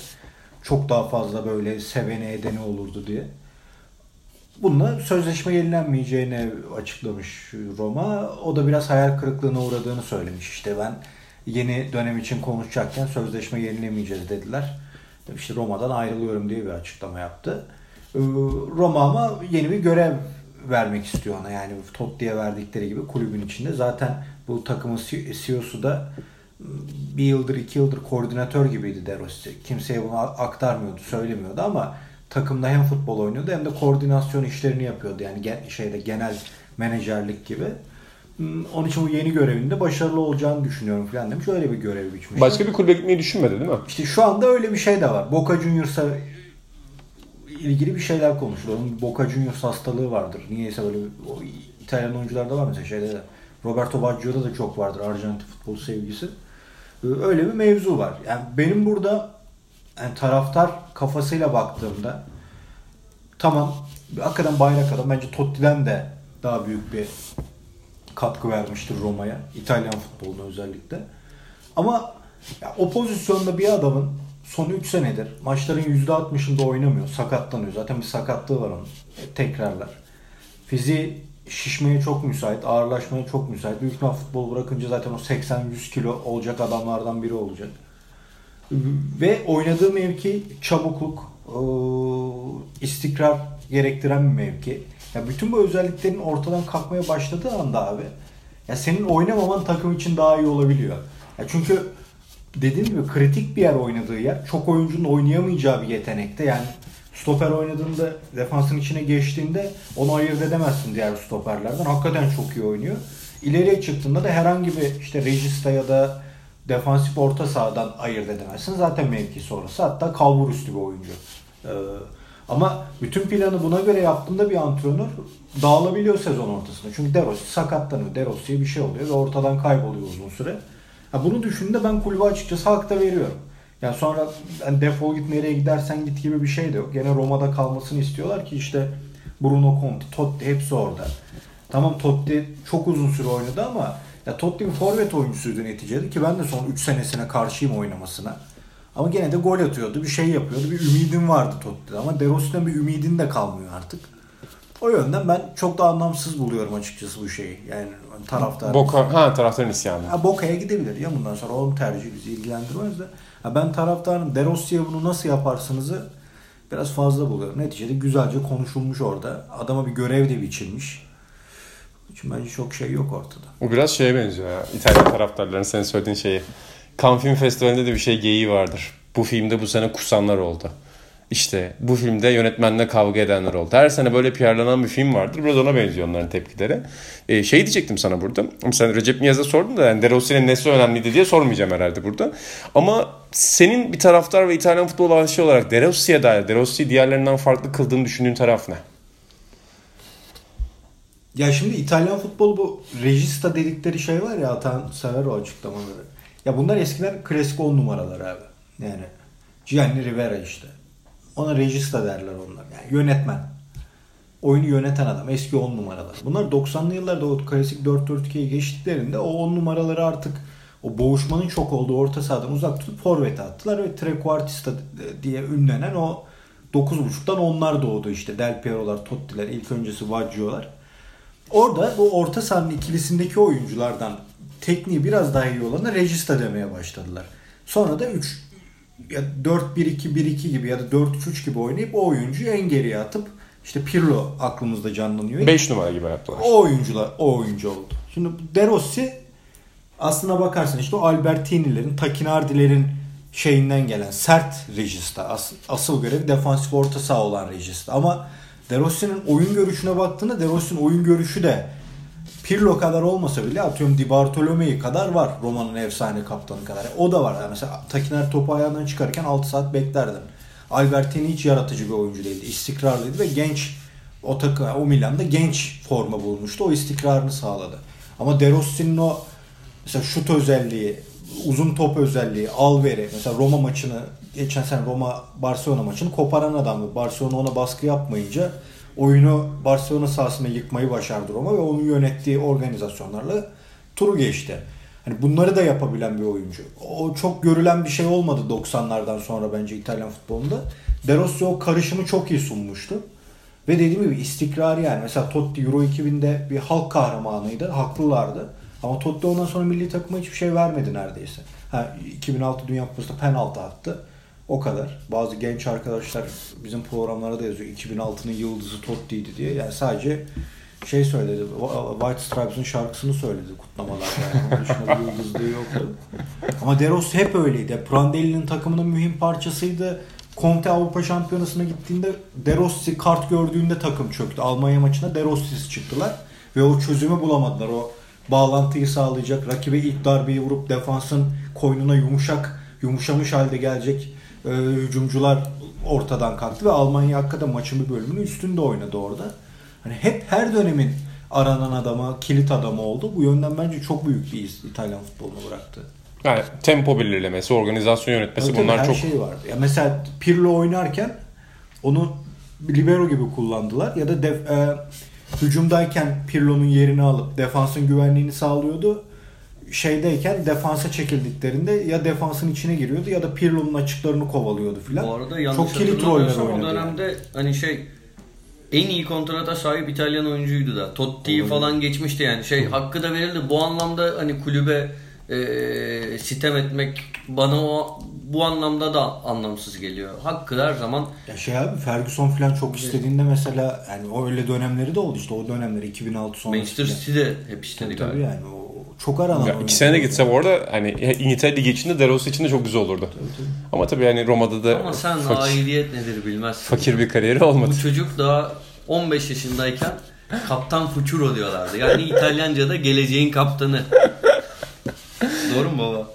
çok daha fazla böyle seveni edeni olurdu diye. Bununla sözleşme yenilenmeyeceğini açıklamış Roma. O da biraz hayal kırıklığına uğradığını söylemiş. İşte ben yeni dönem için konuşacakken sözleşme yenilemeyeceğiz dediler. İşte Roma'dan ayrılıyorum diye bir açıklama yaptı. Ee, Roma ama yeni bir görev vermek istiyor ona. Yani Totti'ye verdikleri gibi kulübün içinde. Zaten bu takımın CEO'su da bir yıldır iki yıldır koordinatör gibiydi De Rossi. Kimseye bunu aktarmıyordu, söylemiyordu ama takımda hem futbol oynuyordu hem de koordinasyon işlerini yapıyordu. Yani şeyde genel menajerlik gibi. Onun için bu yeni görevinde başarılı olacağını düşünüyorum falan demiş. Öyle bir görev biçmiş. Başka bir kulübe gitmeyi düşünmedi değil mi? İşte şu anda öyle bir şey de var. Boca Juniors'a ilgili bir şeyler konuşuluyor. Onun Boca Juniors hastalığı vardır. Niyeyse böyle o İtalyan oyuncularda var mesela şeyde de. Roberto Baggio'da da çok vardır Arjantin futbol sevgisi. Ee, Öyle bir mevzu var. Yani benim burada yani taraftar kafasıyla baktığımda tamam hakikaten bayrak adam bence Totti'den de daha büyük bir katkı vermiştir Roma'ya. İtalyan futboluna özellikle. Ama ya, o pozisyonda bir adamın son 3 senedir maçların %60'ında oynamıyor. Sakatlanıyor. Zaten bir sakatlığı var onun. E, tekrarlar. Fiziği şişmeye çok müsait. Ağırlaşmaya çok müsait. Büyük ihtimal futbol bırakınca zaten o 80-100 kilo olacak adamlardan biri olacak. Ve oynadığı mevki çabukluk, eee, istikrar gerektiren bir mevki. Ya bütün bu özelliklerin ortadan kalkmaya başladığı anda abi ya senin oynamaman takım için daha iyi olabiliyor. Ya çünkü dediğim gibi kritik bir yer oynadığı yer. Çok oyuncunun oynayamayacağı bir yetenekte. Yani stoper oynadığında defansın içine geçtiğinde onu ayırt edemezsin diğer stoperlerden. Hakikaten çok iyi oynuyor. İleriye çıktığında da herhangi bir işte regista ya da defansif orta sahadan ayırt edemezsin. Zaten mevkisi orası. Hatta kalbur üstü bir oyuncu. Ee, ama bütün planı buna göre yaptığında bir antrenör dağılabiliyor sezon ortasında. Çünkü De Rossi sakatlanıyor. De Rossi'ye bir şey oluyor ve ortadan kayboluyor uzun süre. Ha bunu düşündüğümde ben kulübe açıkçası hak da veriyorum. Yani sonra yani defol git nereye gidersen git gibi bir şey de yok. Gene Roma'da kalmasını istiyorlar ki işte Bruno Conte, Totti hepsi orada. Tamam Totti çok uzun süre oynadı ama ya Totti bir forvet oyuncusuydu neticede ki ben de son 3 senesine karşıyım oynamasına. Ama gene de gol atıyordu, bir şey yapıyordu. Bir ümidim vardı Totti'de ama De Rossi'den bir ümidin de kalmıyor artık. O yönden ben çok da anlamsız buluyorum açıkçası bu şeyi. Yani taraftar. Boka, ha taraftarın isyanı. Ha, Boka'ya gidebilir ya bundan sonra. Onun tercihi bizi ilgilendirmez de. Ha, ben taraftarın De Rossi'ye bunu nasıl yaparsınızı biraz fazla buluyorum. Neticede güzelce konuşulmuş orada. Adama bir görev de biçilmiş. İçin bence çok şey yok ortada. O biraz şeye benziyor ya. İtalyan taraftarların senin söylediğin şeyi. Cannes Film Festivali'nde de bir şey geyiği vardır. Bu filmde bu sene kusanlar oldu. İşte bu filmde yönetmenle kavga edenler oldu. Her sene böyle PR'lanan bir film vardır. Biraz ona benziyor onların tepkileri. Ee, şey diyecektim sana burada. Sen Recep Niyaz'a sordun da yani De Rossi'nin nesi önemliydi diye sormayacağım herhalde burada. Ama senin bir taraftar ve İtalyan futbol aşığı olarak De Rossi'ye dair, De diğerlerinden farklı kıldığını düşündüğün taraf ne? Ya şimdi İtalyan futbolu bu regista dedikleri şey var ya Atan sever o açıklamaları. Ya bunlar eskiden klasik 10 numaralar abi. Yani Gianni Rivera işte. Ona regista derler onlar. Yani yönetmen. Oyunu yöneten adam. Eski 10 numaralar. Bunlar 90'lı yıllarda o klasik 4-4-2'ye geçtiklerinde o 10 numaraları artık o boğuşmanın çok olduğu orta sahadan uzak tutup forvete attılar ve trequartista diye ünlenen o 9.5'tan onlar doğdu işte. Del Piero'lar, Totti'ler, ilk öncesi Baggio'lar. Orada bu orta sahanın ikilisindeki oyunculardan tekniği biraz daha iyi olana Regista demeye başladılar. Sonra da 3 ya 4-1-2-1-2 gibi ya da 4-3-3 gibi oynayıp o oyuncuyu en geriye atıp işte Pirlo aklımızda canlanıyor. 5 numara gibi yaptılar. O oyuncular o oyuncu oldu. Şimdi De Rossi aslına bakarsan işte o Albertini'lerin, Takinardi'lerin şeyinden gelen sert rejista. As, asıl görevi defansif orta saha olan rejista. Ama De Rossi'nin oyun görüşüne baktığında De Rossi'nin oyun görüşü de Pirlo kadar olmasa bile atıyorum Di Bartolomeo'yu kadar var Roma'nın efsane kaptanı kadar. O da var. Yani mesela Takiner topu ayağından çıkarken 6 saat beklerdin. Albertini hiç yaratıcı bir oyuncu değildi. İstikrarlıydı ve genç o takım o Milan'da genç forma bulmuştu. O istikrarını sağladı. Ama De Rossi'nin o mesela şut özelliği, uzun top özelliği, al veri. Mesela Roma maçını geçen sene Roma Barcelona maçını koparan adamdı. Barcelona ona baskı yapmayınca oyunu Barcelona sahasında yıkmayı başardı Roma ve onun yönettiği organizasyonlarla turu geçti. Hani bunları da yapabilen bir oyuncu. O çok görülen bir şey olmadı 90'lardan sonra bence İtalyan futbolunda. De Rossi o karışımı çok iyi sunmuştu. Ve dediğim gibi istikrar yani. Mesela Totti Euro 2000'de bir halk kahramanıydı. Haklılardı. Ama Totti ondan sonra milli takıma hiçbir şey vermedi neredeyse. Ha, 2006 Dünya Kupası'nda penaltı attı. O kadar. Bazı genç arkadaşlar bizim programlara da yazıyor. 2006'nın yıldızı Totti'ydi diye. Yani sadece şey söyledi. White Stripes'ın şarkısını söyledi kutlamalarda. Yani. Onun dışında yıldızlığı yoktu. Ama De Rossi hep öyleydi. Prandelli'nin takımının mühim parçasıydı. Conte Avrupa Şampiyonası'na gittiğinde De Rossi kart gördüğünde takım çöktü. Almanya maçına De Rossi'siz çıktılar. Ve o çözümü bulamadılar. O bağlantıyı sağlayacak, rakibe ilk darbeyi vurup defansın koynuna yumuşak, yumuşamış halde gelecek e, hücumcular ortadan kalktı ve Almanya hakikaten maçın bir bölümünü üstünde oynadı orada. Hani hep her dönemin aranan adama, kilit adamı oldu. Bu yönden bence çok büyük bir iz İtalyan futbolunu bıraktı. Yani tempo belirlemesi, organizasyon yönetmesi tabii, bunlar her çok şey vardı. Ya mesela Pirlo oynarken onu libero gibi kullandılar ya da def, e, hücumdayken Pirlo'nun yerini alıp defansın güvenliğini sağlıyordu. Şeydeyken defansa çekildiklerinde ya defansın içine giriyordu ya da Pirlo'nun açıklarını kovalıyordu filan. Bu arada yanlış Çok kilit roller hatırlamıyorsam o oynadı. dönemde hani şey en iyi kontrata sahip İtalyan oyuncuydu da. Totti'yi falan geçmişti yani. Şey hakkı da verildi. Bu anlamda hani kulübe e, sitem etmek bana o bu anlamda da anlamsız geliyor. Hakkı her zaman Ya şey abi Ferguson filan çok istediğinde mesela yani o öyle dönemleri de oldu işte o dönemleri 2006 sonrası. Manchester filan. City'de hep istedi Tabii galiba. yani o çok aranan. Ya iki sene de gitse bu arada hani İngiltere Ligi içinde De Rossi için de çok güzel olurdu. Ama tabii yani Roma'da da Ama sen fakir, aidiyet nedir bilmezsin. fakir bir kariyeri olmadı. Bu çocuk daha 15 yaşındayken kaptan Fucuro diyorlardı. Yani İtalyanca'da geleceğin kaptanı. Doğru mu baba?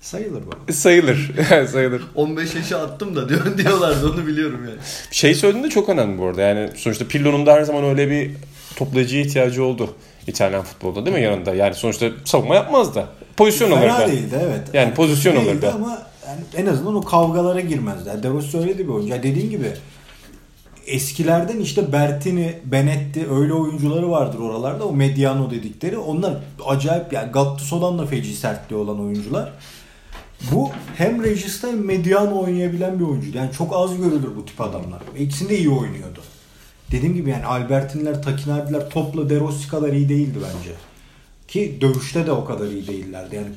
Sayılır bu. Sayılır. *laughs* Sayılır. 15 yaşa attım da diyor, *laughs* diyorlardı onu biliyorum yani. Şey söylediğinde çok önemli bu arada. Yani sonuçta Pirlo'nun da her zaman öyle bir toplayıcıya ihtiyacı oldu İtalyan futbolda değil mi yanında? Yani sonuçta savunma yapmaz da. Pozisyon Fena alırdı. değildi evet. Yani pozisyon değildi alırdı. Ama yani en azından o kavgalara girmezdi. Yani De Rossi öyle bir oyuncu. Yani dediğin gibi eskilerden işte Bertini, Benetti öyle oyuncuları vardır oralarda. O Mediano dedikleri. Onlar acayip yani Gattuso'dan da feci sertliği olan oyuncular. Bu hem Regista hem Mediano oynayabilen bir oyuncu. Yani çok az görülür bu tip adamlar. İkisini de iyi oynuyordu. Dediğim gibi yani Albertinler, Takinardiler topla De Rossi kadar iyi değildi bence. Ki dövüşte de o kadar iyi değillerdi. Yani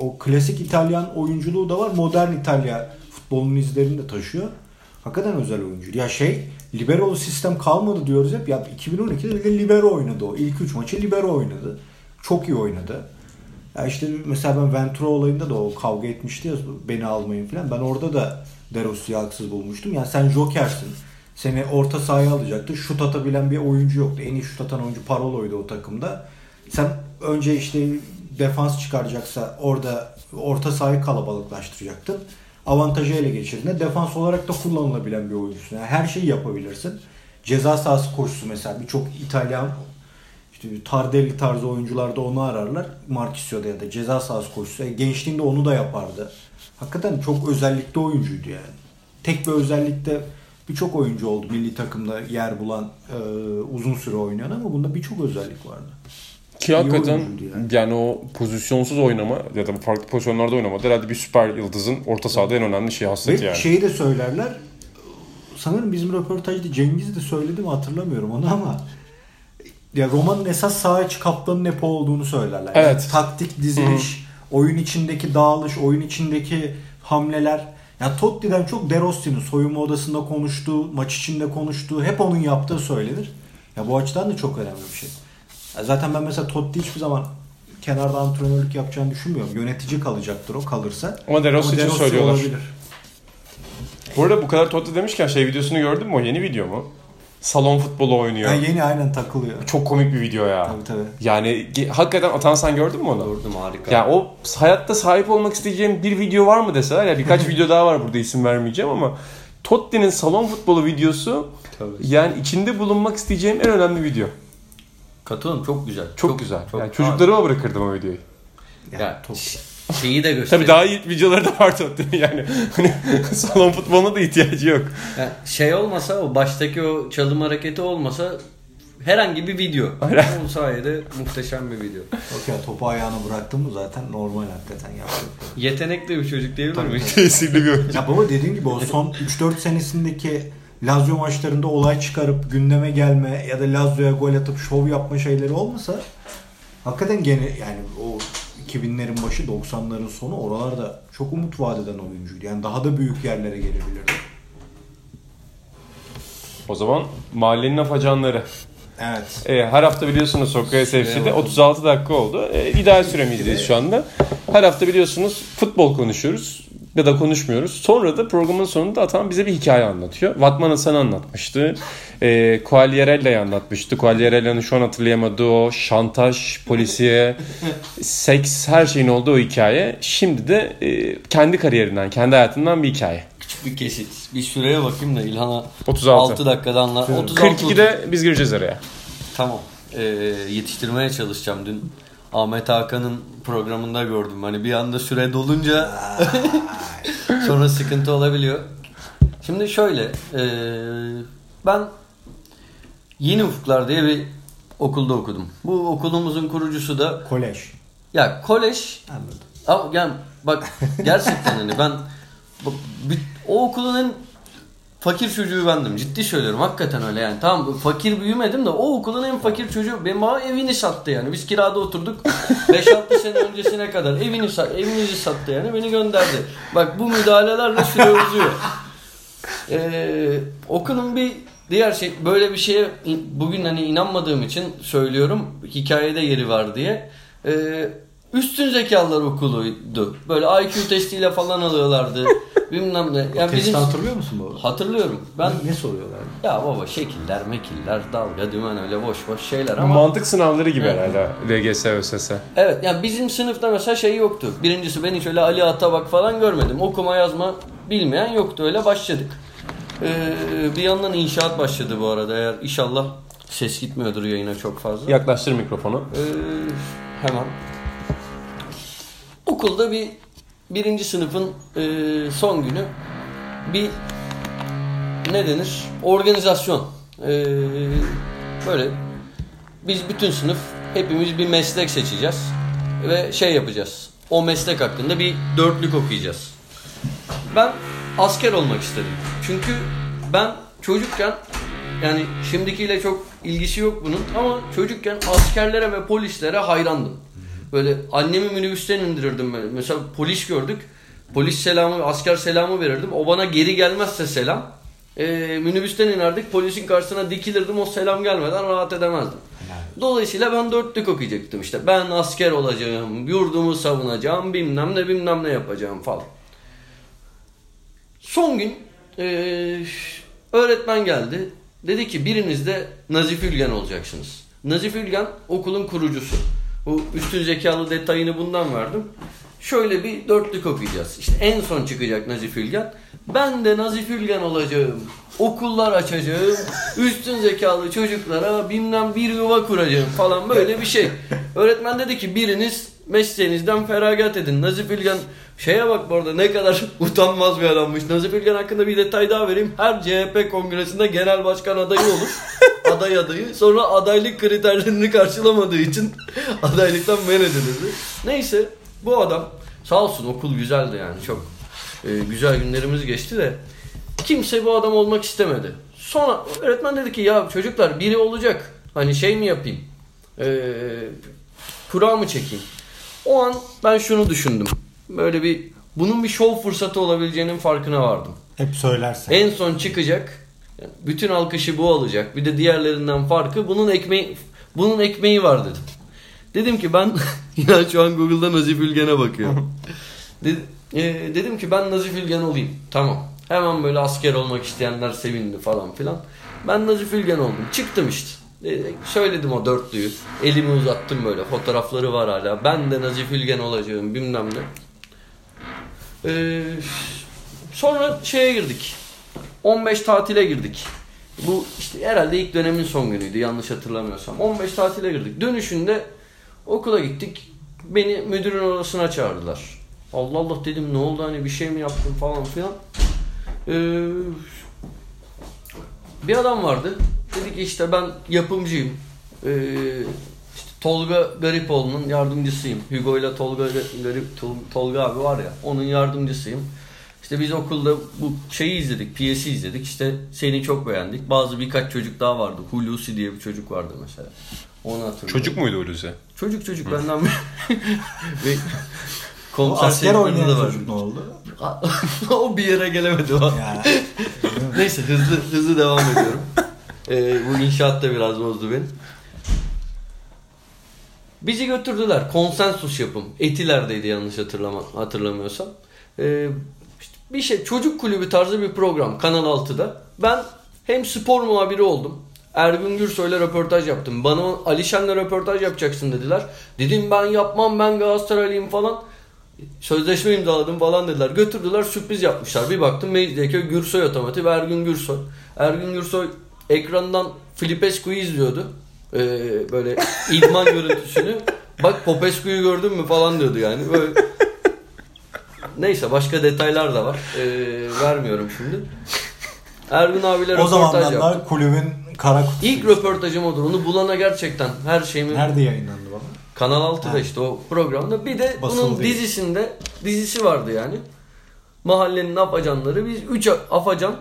o klasik İtalyan oyunculuğu da var. Modern İtalya futbolunun izlerini de taşıyor. Hakikaten özel oyuncu. Ya şey liberolu sistem kalmadı diyoruz hep. Ya 2012'de bir de libero oynadı o. İlk 3 maçı libero oynadı. Çok iyi oynadı. Ya işte mesela ben Ventura olayında da o kavga etmişti ya beni almayın falan. Ben orada da De Rossi'yi haksız bulmuştum. Yani sen jokersin. Seni orta sahaya alacaktı. Şut atabilen bir oyuncu yoktu. En iyi şut atan oyuncu Parolo'ydu o takımda. Sen önce işte defans çıkaracaksa orada orta sahayı kalabalıklaştıracaktın. Avantajı ele geçirdiğinde defans olarak da kullanılabilen bir oyuncusun. Yani her şeyi yapabilirsin. Ceza sahası koşusu mesela birçok İtalyan işte Tardelli tarzı oyuncular da onu ararlar. Marquisio'da ya da ceza sahası koşusu. E, gençliğinde onu da yapardı. Hakikaten çok özellikli oyuncuydu yani. Tek bir özellikte birçok oyuncu oldu milli takımda yer bulan e, uzun süre oynayan ama bunda birçok özellik vardı. Ki İyi hakikaten yani. yani. o pozisyonsuz oynama ya da farklı pozisyonlarda oynama herhalde bir süper yıldızın orta sahada en önemli şey Ve hasreti yani. şeyi de söylerler. Sanırım bizim röportajda Cengiz de söyledi mi hatırlamıyorum onu ama ya romanın esas saha içi kaptanın Nepo olduğunu söylerler. Evet. Yani taktik diziliş, oyun içindeki dağılış, oyun içindeki hamleler. Ya Totti'den çok De Rossi'nin soyunma odasında konuştuğu, maç içinde konuştuğu, hep onun yaptığı söylenir. Ya bu açıdan da çok önemli bir şey. Ya zaten ben mesela Totti hiçbir zaman kenarda antrenörlük yapacağını düşünmüyorum. Yönetici kalacaktır o kalırsa. Ama De Rossi Ama için Rossi söylüyorlar. olabilir. Bu arada bu kadar Totti demişken şey videosunu gördün mü o yeni video mu? Salon futbolu oynuyor. Ya yeni aynen takılıyor. Çok komik bir video ya. Tabii tabii. Yani hakikaten Atan sen gördün mü onu? Gördüm harika. Ya o hayatta sahip olmak isteyeceğim bir video var mı deseler ya birkaç *laughs* video daha var burada isim vermeyeceğim ama Totti'nin salon futbolu videosu Tabii. yani içinde bulunmak isteyeceğim en önemli video. Katılıyorum çok güzel. Çok, güzel. çok- yani çocuklarıma bırakırdım o videoyu. Yani Ya, top- ş- şeyi de gösteriyor. Tabii daha iyi videoları da var Totti'nin yani. Hani *laughs* salon futboluna da ihtiyacı yok. Yani şey olmasa o baştaki o çalım hareketi olmasa herhangi bir video. O sayede muhteşem bir video. Ya topu ayağına bıraktın mı zaten normal hakikaten yapacak. Yetenekli bir çocuk değil mi? Kesinlikle bir oyuncu. Ya baba dediğin gibi o son 3-4 senesindeki Lazio maçlarında olay çıkarıp gündeme gelme ya da Lazio'ya gol atıp şov yapma şeyleri olmasa hakikaten gene yani o 2000'lerin başı 90'ların sonu oralarda çok umut vaat eden oyuncuydu. Yani daha da büyük yerlere gelebilirdi. O zaman mahallenin afacanları. Evet. E, her hafta biliyorsunuz Sokrates FC'de bakalım. 36 dakika oldu. E, ideal süremizdeyiz şu anda. Her hafta biliyorsunuz futbol konuşuyoruz ya da konuşmuyoruz. Sonra da programın sonunda Atan bize bir hikaye anlatıyor. Vatman Hasan anlatmıştı. E, Quagliarella'yı anlatmıştı. Quagliarella'nın şu an hatırlayamadığı o şantaj, polisiye, *laughs* seks her şeyin olduğu o hikaye. Şimdi de e, kendi kariyerinden, kendi hayatından bir hikaye. Küçük bir kesit. Bir süreye bakayım da İlhan'a 36. 6 dakikada anlat. 36 42'de biz gireceğiz araya. Tamam. Ee, yetiştirmeye çalışacağım. Dün Ahmet Hakan'ın programında gördüm. Hani bir anda süre dolunca *laughs* sonra sıkıntı olabiliyor. Şimdi şöyle. ee, ben Yeni Ufuklar diye bir okulda okudum. Bu okulumuzun kurucusu da Kolej. ya kolej Anladım. ama yani bak gerçekten hani ben o okulun en fakir çocuğu bendim. Ciddi söylüyorum. Hakikaten öyle yani. Tamam fakir büyümedim de o okulun en fakir çocuğu benim bana evini sattı yani. Biz kirada oturduk. *laughs* 5-6 sene öncesine kadar evini sat, evimizi sattı yani. Beni gönderdi. Bak bu müdahalelerle süre uzuyor. Ee, okulun bir diğer şey böyle bir şeye bugün hani inanmadığım için söylüyorum hikayede yeri var diye. Ee, üstün zekalılar okuluydu. Böyle IQ testiyle falan alıyorlardı. *laughs* Bilmem ne. Yani Testi bizim hatırlıyor musun baba? hatırlıyorum. Ben ne soruyorlar? ya baba şekiller, mekiller, dalga, dümen öyle boş boş şeyler ama Mantık sınavları gibi Evet. herhalde LGS, ÖSS. Evet yani bizim sınıfta mesela şey yoktu. Birincisi ben hiç öyle Ali Atabak falan görmedim. Okuma yazma bilmeyen yoktu öyle başladık. Ee, bir yandan inşaat başladı bu arada eğer inşallah ses gitmiyordur yayına çok fazla. Yaklaştır mikrofonu. Ee, hemen. Okulda bir birinci sınıfın e, son günü bir ne denir? Organizasyon. Ee, böyle biz bütün sınıf hepimiz bir meslek seçeceğiz ve şey yapacağız. O meslek hakkında bir dörtlük okuyacağız. Ben asker olmak istedim. Çünkü ben çocukken yani şimdikiyle çok ilgisi yok bunun ama çocukken askerlere ve polislere hayrandım. Böyle annemi minibüsten indirirdim böyle. Mesela polis gördük. Polis selamı, asker selamı verirdim. O bana geri gelmezse selam. E, minibüsten inerdik. Polisin karşısına dikilirdim. O selam gelmeden rahat edemezdim. Dolayısıyla ben dörtlük okuyacaktım işte. Ben asker olacağım, yurdumu savunacağım, bilmem ne bilmem ne yapacağım falan. Son gün eee, öğretmen geldi. Dedi ki biriniz de Nazif Ülgen olacaksınız. Nazif Ülgen okulun kurucusu. Bu üstün zekalı detayını bundan verdim. Şöyle bir dörtlük okuyacağız. İşte en son çıkacak Nazif Ülgen. Ben de Nazif Ülgen olacağım. Okullar açacağım. Üstün zekalı çocuklara bilmem bir yuva kuracağım falan böyle bir şey. Öğretmen dedi ki biriniz mesleğinizden feragat edin. Nazif Ülgen şeye bak bu arada ne kadar *laughs* utanmaz bir adammış. Nazif Ülgen hakkında bir detay daha vereyim. Her CHP kongresinde genel başkan adayı olur. *laughs* aday adayı. Sonra adaylık kriterlerini karşılamadığı için *laughs* adaylıktan men edilirdi. Neyse bu adam sağ olsun okul güzeldi yani çok e, güzel günlerimiz geçti de kimse bu adam olmak istemedi. Sonra öğretmen dedi ki ya çocuklar biri olacak. Hani şey mi yapayım? Ee, kura mı çekeyim? O an ben şunu düşündüm. Böyle bir bunun bir şov fırsatı olabileceğinin farkına vardım. Hep söylersen. En son çıkacak. bütün alkışı bu alacak. Bir de diğerlerinden farkı bunun ekmeği bunun ekmeği var dedim. Dedim ki ben *laughs* ya şu an Google'da Nazif Ülgen'e bakıyorum. *laughs* Dedi- e, dedim ki ben Nazif Ülgen olayım. Tamam. Hemen böyle asker olmak isteyenler sevindi falan filan. Ben Nazif Ülgen oldum. Çıktım işte. E, söyledim o dörtlüyü. Elimi uzattım böyle. Fotoğrafları var hala. Ben de Nazif Ülgen olacağım bilmem ne. Ee, sonra şeye girdik. 15 tatile girdik. Bu işte herhalde ilk dönemin son günüydü yanlış hatırlamıyorsam. 15 tatile girdik. Dönüşünde okula gittik. Beni müdürün odasına çağırdılar. Allah Allah dedim ne oldu hani bir şey mi yaptım falan filan. Ee, bir adam vardı. Dedi ki işte ben yapımcıyım. Ee, işte Tolga Garipoğlu'nun yardımcısıyım. Hugo ile Tolga Garip Tol- Tolga abi var ya onun yardımcısıyım. İşte biz okulda bu şeyi izledik, piyesi izledik. İşte seni çok beğendik. Bazı birkaç çocuk daha vardı. Hulusi diye bir çocuk vardı mesela. Onu hatırlıyorum. Çocuk muydu Hulusi? Çocuk çocuk benden bir... *laughs* Ve O konser asker oynayan de var. çocuk ne oldu? *laughs* o bir yere gelemedi o. Neyse hızlı hızlı devam ediyorum. *laughs* Ee, bu inşaat da biraz bozdu beni. Bizi götürdüler. Konsensus yapım. Etiler'deydi yanlış hatırlama, hatırlamıyorsam. Ee, işte bir şey çocuk kulübü tarzı bir program Kanal 6'da. Ben hem spor muhabiri oldum. Ergün Gürsoy'la röportaj yaptım. Bana Alişen'le röportaj yapacaksın dediler. Dedim ben yapmam ben Galatasaraylıyım falan. Sözleşme imzaladım falan dediler. Götürdüler sürpriz yapmışlar. Bir baktım Mecidiyeköy Gürsoy Otomotiv Ergün Gürsoy. Ergün Gürsoy ekrandan Filipescu'yu izliyordu. Ee, böyle idman görüntüsünü. Bak Popescu'yu gördün mü falan diyordu yani. Böyle Neyse başka detaylar da var. Ee, vermiyorum şimdi. Ergun abiyle o röportaj zamanlar yaptık. kulübün kara kutusu. İlk röportajım odur. Onu bulana gerçekten her şeyimi Nerede yayınlandı baba? Kanal 6'da Ha. işte o programda. Bir de Basılı bunun dizisinde dizisi vardı yani. Mahallenin afacanları. Biz 3 afacan.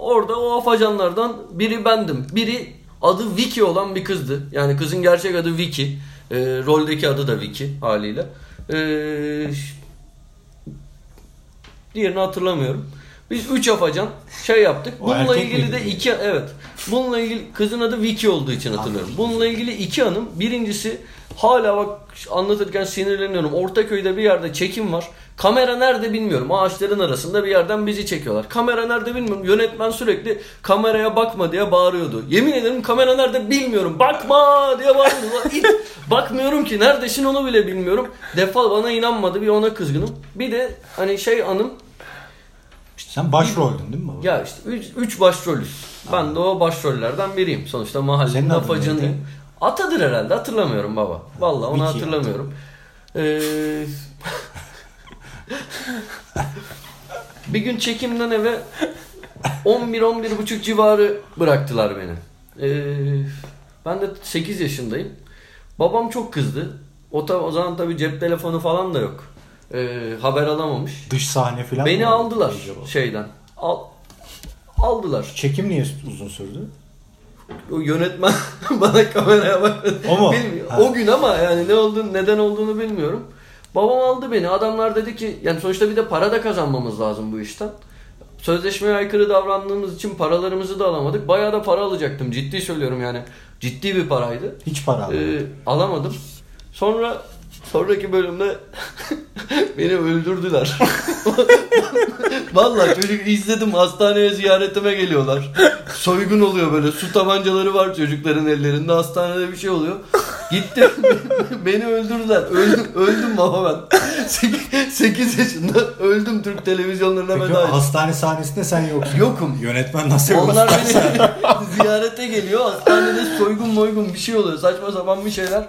Orada o afacanlardan biri bendim. Biri adı Vicky olan bir kızdı. Yani kızın gerçek adı Vicky. Ee, roldeki adı da Vicky haliyle. Ee, diğerini hatırlamıyorum. Biz 3 afacan şey yaptık. O Bununla ilgili de iki evet. Bununla ilgili kızın adı Vicky olduğu için hatırlıyorum. Bununla ilgili iki anım. Birincisi hala bak anlatırken sinirleniyorum. Ortaköy'de bir yerde çekim var. Kamera nerede bilmiyorum. Ağaçların arasında bir yerden bizi çekiyorlar. Kamera nerede bilmiyorum. Yönetmen sürekli kameraya bakma diye bağırıyordu. Yemin ederim kamera nerede bilmiyorum. Bakma diye bağırıyordu. İt. *laughs* Bakmıyorum ki neredesin onu bile bilmiyorum. Defa bana inanmadı bir ona kızgınım. Bir de hani şey anım Sen başroldün değil mi baba? ya işte 3 başrolüz. Ben de o başrollerden biriyim. Sonuçta mahallenin neydi? Atadır herhalde hatırlamıyorum baba. Vallahi onu Vicky hatırlamıyorum. Ee, *laughs* *laughs* bir gün çekimden eve 11 buçuk civarı bıraktılar beni. Ee, ben de 8 yaşındayım. Babam çok kızdı. O, ta- o zaman tabii cep telefonu falan da yok. Ee, haber alamamış. Dış sahne falan Beni mı aldılar acaba? şeyden. Al, aldılar. Çekim niye uzun sürdü? O yönetmen *laughs* bana kameraya bakmadı. O mu? Bilmiyorum. Ha. O gün ama yani ne olduğunu, neden olduğunu bilmiyorum. Babam aldı beni. Adamlar dedi ki yani sonuçta bir de para da kazanmamız lazım bu işten. Sözleşmeye aykırı davrandığımız için paralarımızı da alamadık. Bayağı da para alacaktım. Ciddi söylüyorum yani. Ciddi bir paraydı. Hiç para almadı. Ee, alamadım. Sonra sonraki bölümde *laughs* beni öldürdüler. *laughs* Vallahi çocuk izledim hastaneye ziyaretime geliyorlar. Soygun oluyor böyle su tabancaları var çocukların ellerinde hastanede bir şey oluyor. Gittim *laughs* beni öldürdüler. Öldüm, öldüm baba ben. 8 yaşında öldüm Türk televizyonlarına Peki veda hastane sahnesinde sen yoksun. Yokum. Yönetmen nasıl Onlar gösterse? beni ziyarete geliyor. Hastanede soygun moygun bir şey oluyor. Saçma sapan bir şeyler.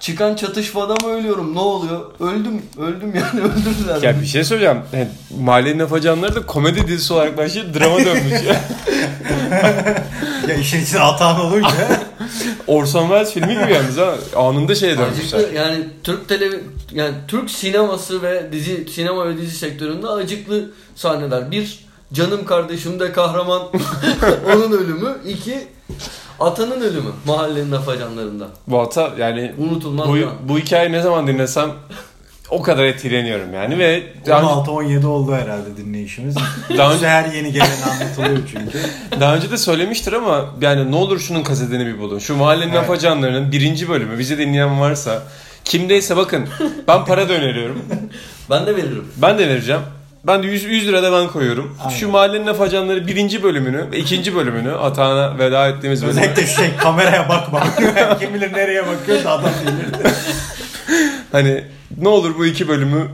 Çıkan çatışmada mı ölüyorum? Ne oluyor? Öldüm. Öldüm yani *laughs* öldürdüler. Ya bir şey söyleyeceğim. Yani, Mahallenin Afacanları da komedi dizisi olarak başlayıp drama dönmüş ya. *laughs* ya işin içine atan olunca. *laughs* Orson Welles filmi gibi yalnız ha. Anında şeye dönmüşler. Acıklı yani Türk televi yani Türk sineması ve dizi sinema ve dizi sektöründe acıklı sahneler. Bir canım kardeşim de kahraman onun ölümü. İki Atanın ölümü mahallenin afacanlarında. Bu hata yani Unutulmaz bu, bu hikayeyi ne zaman dinlesem o kadar etkileniyorum yani ve daha, 16-17 oldu herhalde dinleyişimiz. *laughs* Daha önce- her yeni gelen anlatılıyor çünkü. *laughs* daha önce de söylemiştir ama yani ne olur şunun kasetini bir bulun. Şu mahallenin Evet. afacanlarının birinci bölümü bizi dinleyen varsa kimdeyse bakın ben para da öneriyorum. Ben de veririm. Ben de vereceğim. Ben de 100, 100 lira da ben koyuyorum. Aynen. Şu mahallenin afacanları birinci bölümünü ve ikinci bölümünü Atağan'a veda ettiğimiz bölümü. Özellikle şu şey kameraya bakma. *laughs* Kim bilir nereye bakıyor da adam bilir. Hani ne olur bu iki bölümü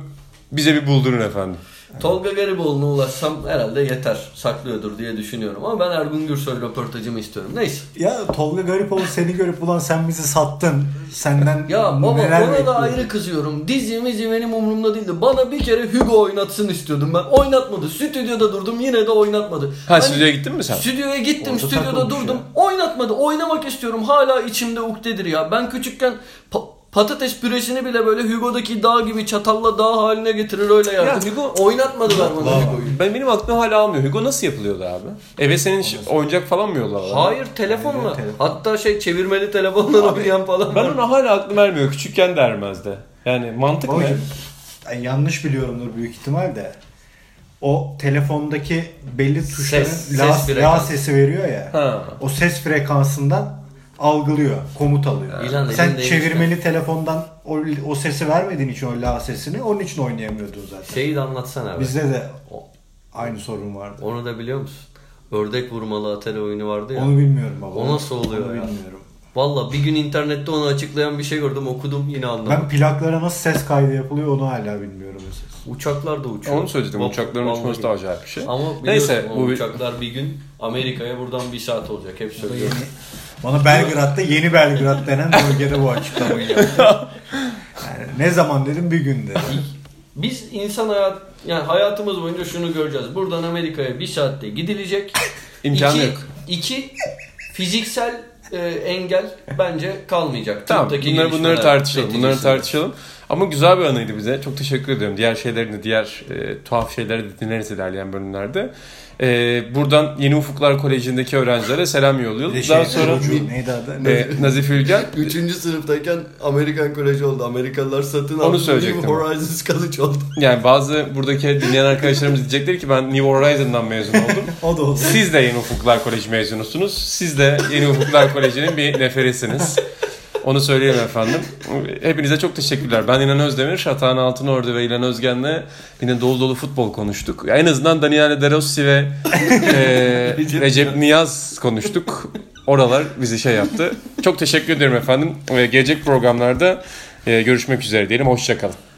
bize bir buldurun efendim. Tolga Gariboğlu'na ulaşsam herhalde yeter. Saklıyordur diye düşünüyorum. Ama ben Ergun Gürsoy röportajımı istiyorum. Neyse. Ya Tolga Garipoğlu seni görüp ulan sen bizi sattın. Senden Ya baba neler ona da bekliyorsun?" ayrı kızıyorum. Dizi mizi benim umurumda değildi. Bana bir kere Hugo oynatsın istiyordum ben. Oynatmadı. Stüdyoda durdum yine de oynatmadı. Ha Hani stüdyoya gittin mi sen? Stüdyoya gittim, Orada stüdyoda takılmış durdum. ya. Oynatmadı. Oynamak istiyorum. Hala içimde ukdedir ya. Ben küçükken pa- patates püresini bile böyle Hugo'daki dağ gibi çatalla dağ haline getirir öyle yerdim. Ya Hugo- Oynatmadılar bana Vallahi. Hugo'yu. Ben benim aklım hala almıyor. Hugo nasıl yapılıyordu abi? Eve senin ş- oyuncak falan mı yolladılar? Hayır telefonla. Telefon. Hatta şey çevirmeli telefonla oynayan falan. Ben var. ona hala aklım ermiyor. Küçükken de ermezdi. Yani mantık? Babacım, ben yanlış biliyorumdur büyük ihtimal de. O telefondaki belli tuşların Ses, la, ses la sesi veriyor ya. Ha. O ses frekansından algılıyor, komut alıyor. İlan Sen çevirmeli telefondan o, o sesi vermediğin için o la sesini onun için oynayamıyordun zaten. Şeyi de anlatsana abi. Bizde de aynı sorun vardı. Onu da biliyor musun? Ördek vurmalı Atari oyunu vardı ya. Onu bilmiyorum baba. O nasıl oluyor Onu ya? bilmiyorum. Valla bir gün internette onu açıklayan bir şey gördüm okudum yine anlamadım. Ben plaklara nasıl ses kaydı yapılıyor onu hala bilmiyorum mesela. Uçaklar da uçuyor. Onu söyledim. Vap- Uçakların vallahi. uçması da acayip bir şey. Ama Neyse bu bir- uçaklar bir gün Amerika'ya buradan bir saat olacak hep söylüyorum. Bana Belgrad'da yeni Belgrad denen bölgede bu açıklamayı yaptı. Yani ne zaman dedim bir gün dedim. Biz insan hayat yani hayatımız boyunca şunu göreceğiz. Buradan Amerika'ya bir saatte gidilecek. İmkanı iki, yok. iki fiziksel e, engel bence kalmayacak. Tamam Tıptaki bunları, bunları tartışalım. Bunları tartışalım. Ama güzel bir anıydı bize. Çok teşekkür ediyorum. Diğer şeylerini, diğer e, tuhaf şeyleri de dinleriz ilerleyen bölümlerde. E, buradan Yeni Ufuklar Koleji'ndeki öğrencilere selam yolluyoruz. de Daha şey, sonra çocuğu neydi adı? e, Nazif Ülgen *laughs* Üçüncü sınıftayken Amerikan Koleji oldu. Amerikalılar satın Onu aldı. söyleyecektim. New Horizons College oldu. *laughs* yani bazı buradaki dinleyen arkadaşlarımız diyecekler ki ben New Horizon'dan mezun oldum. *laughs* O da oldu. Siz de Yeni Ufuklar Koleji mezunusunuz. Siz de Yeni Ufuklar Koleji'nin bir neferisiniz. Onu söyleyeyim efendim. Hepinize çok teşekkürler. Ben İnan Özdemir, Atahan Altınordu ve İlan Özgen'le yine dolu dolu futbol konuştuk. En azından Daniele De Rossi ve e, *laughs* Recep Niyaz konuştuk. Oralar bizi şey yaptı. Çok teşekkür ederim efendim. Ve gelecek programlarda e, görüşmek üzere diyelim. Hoşçakalın.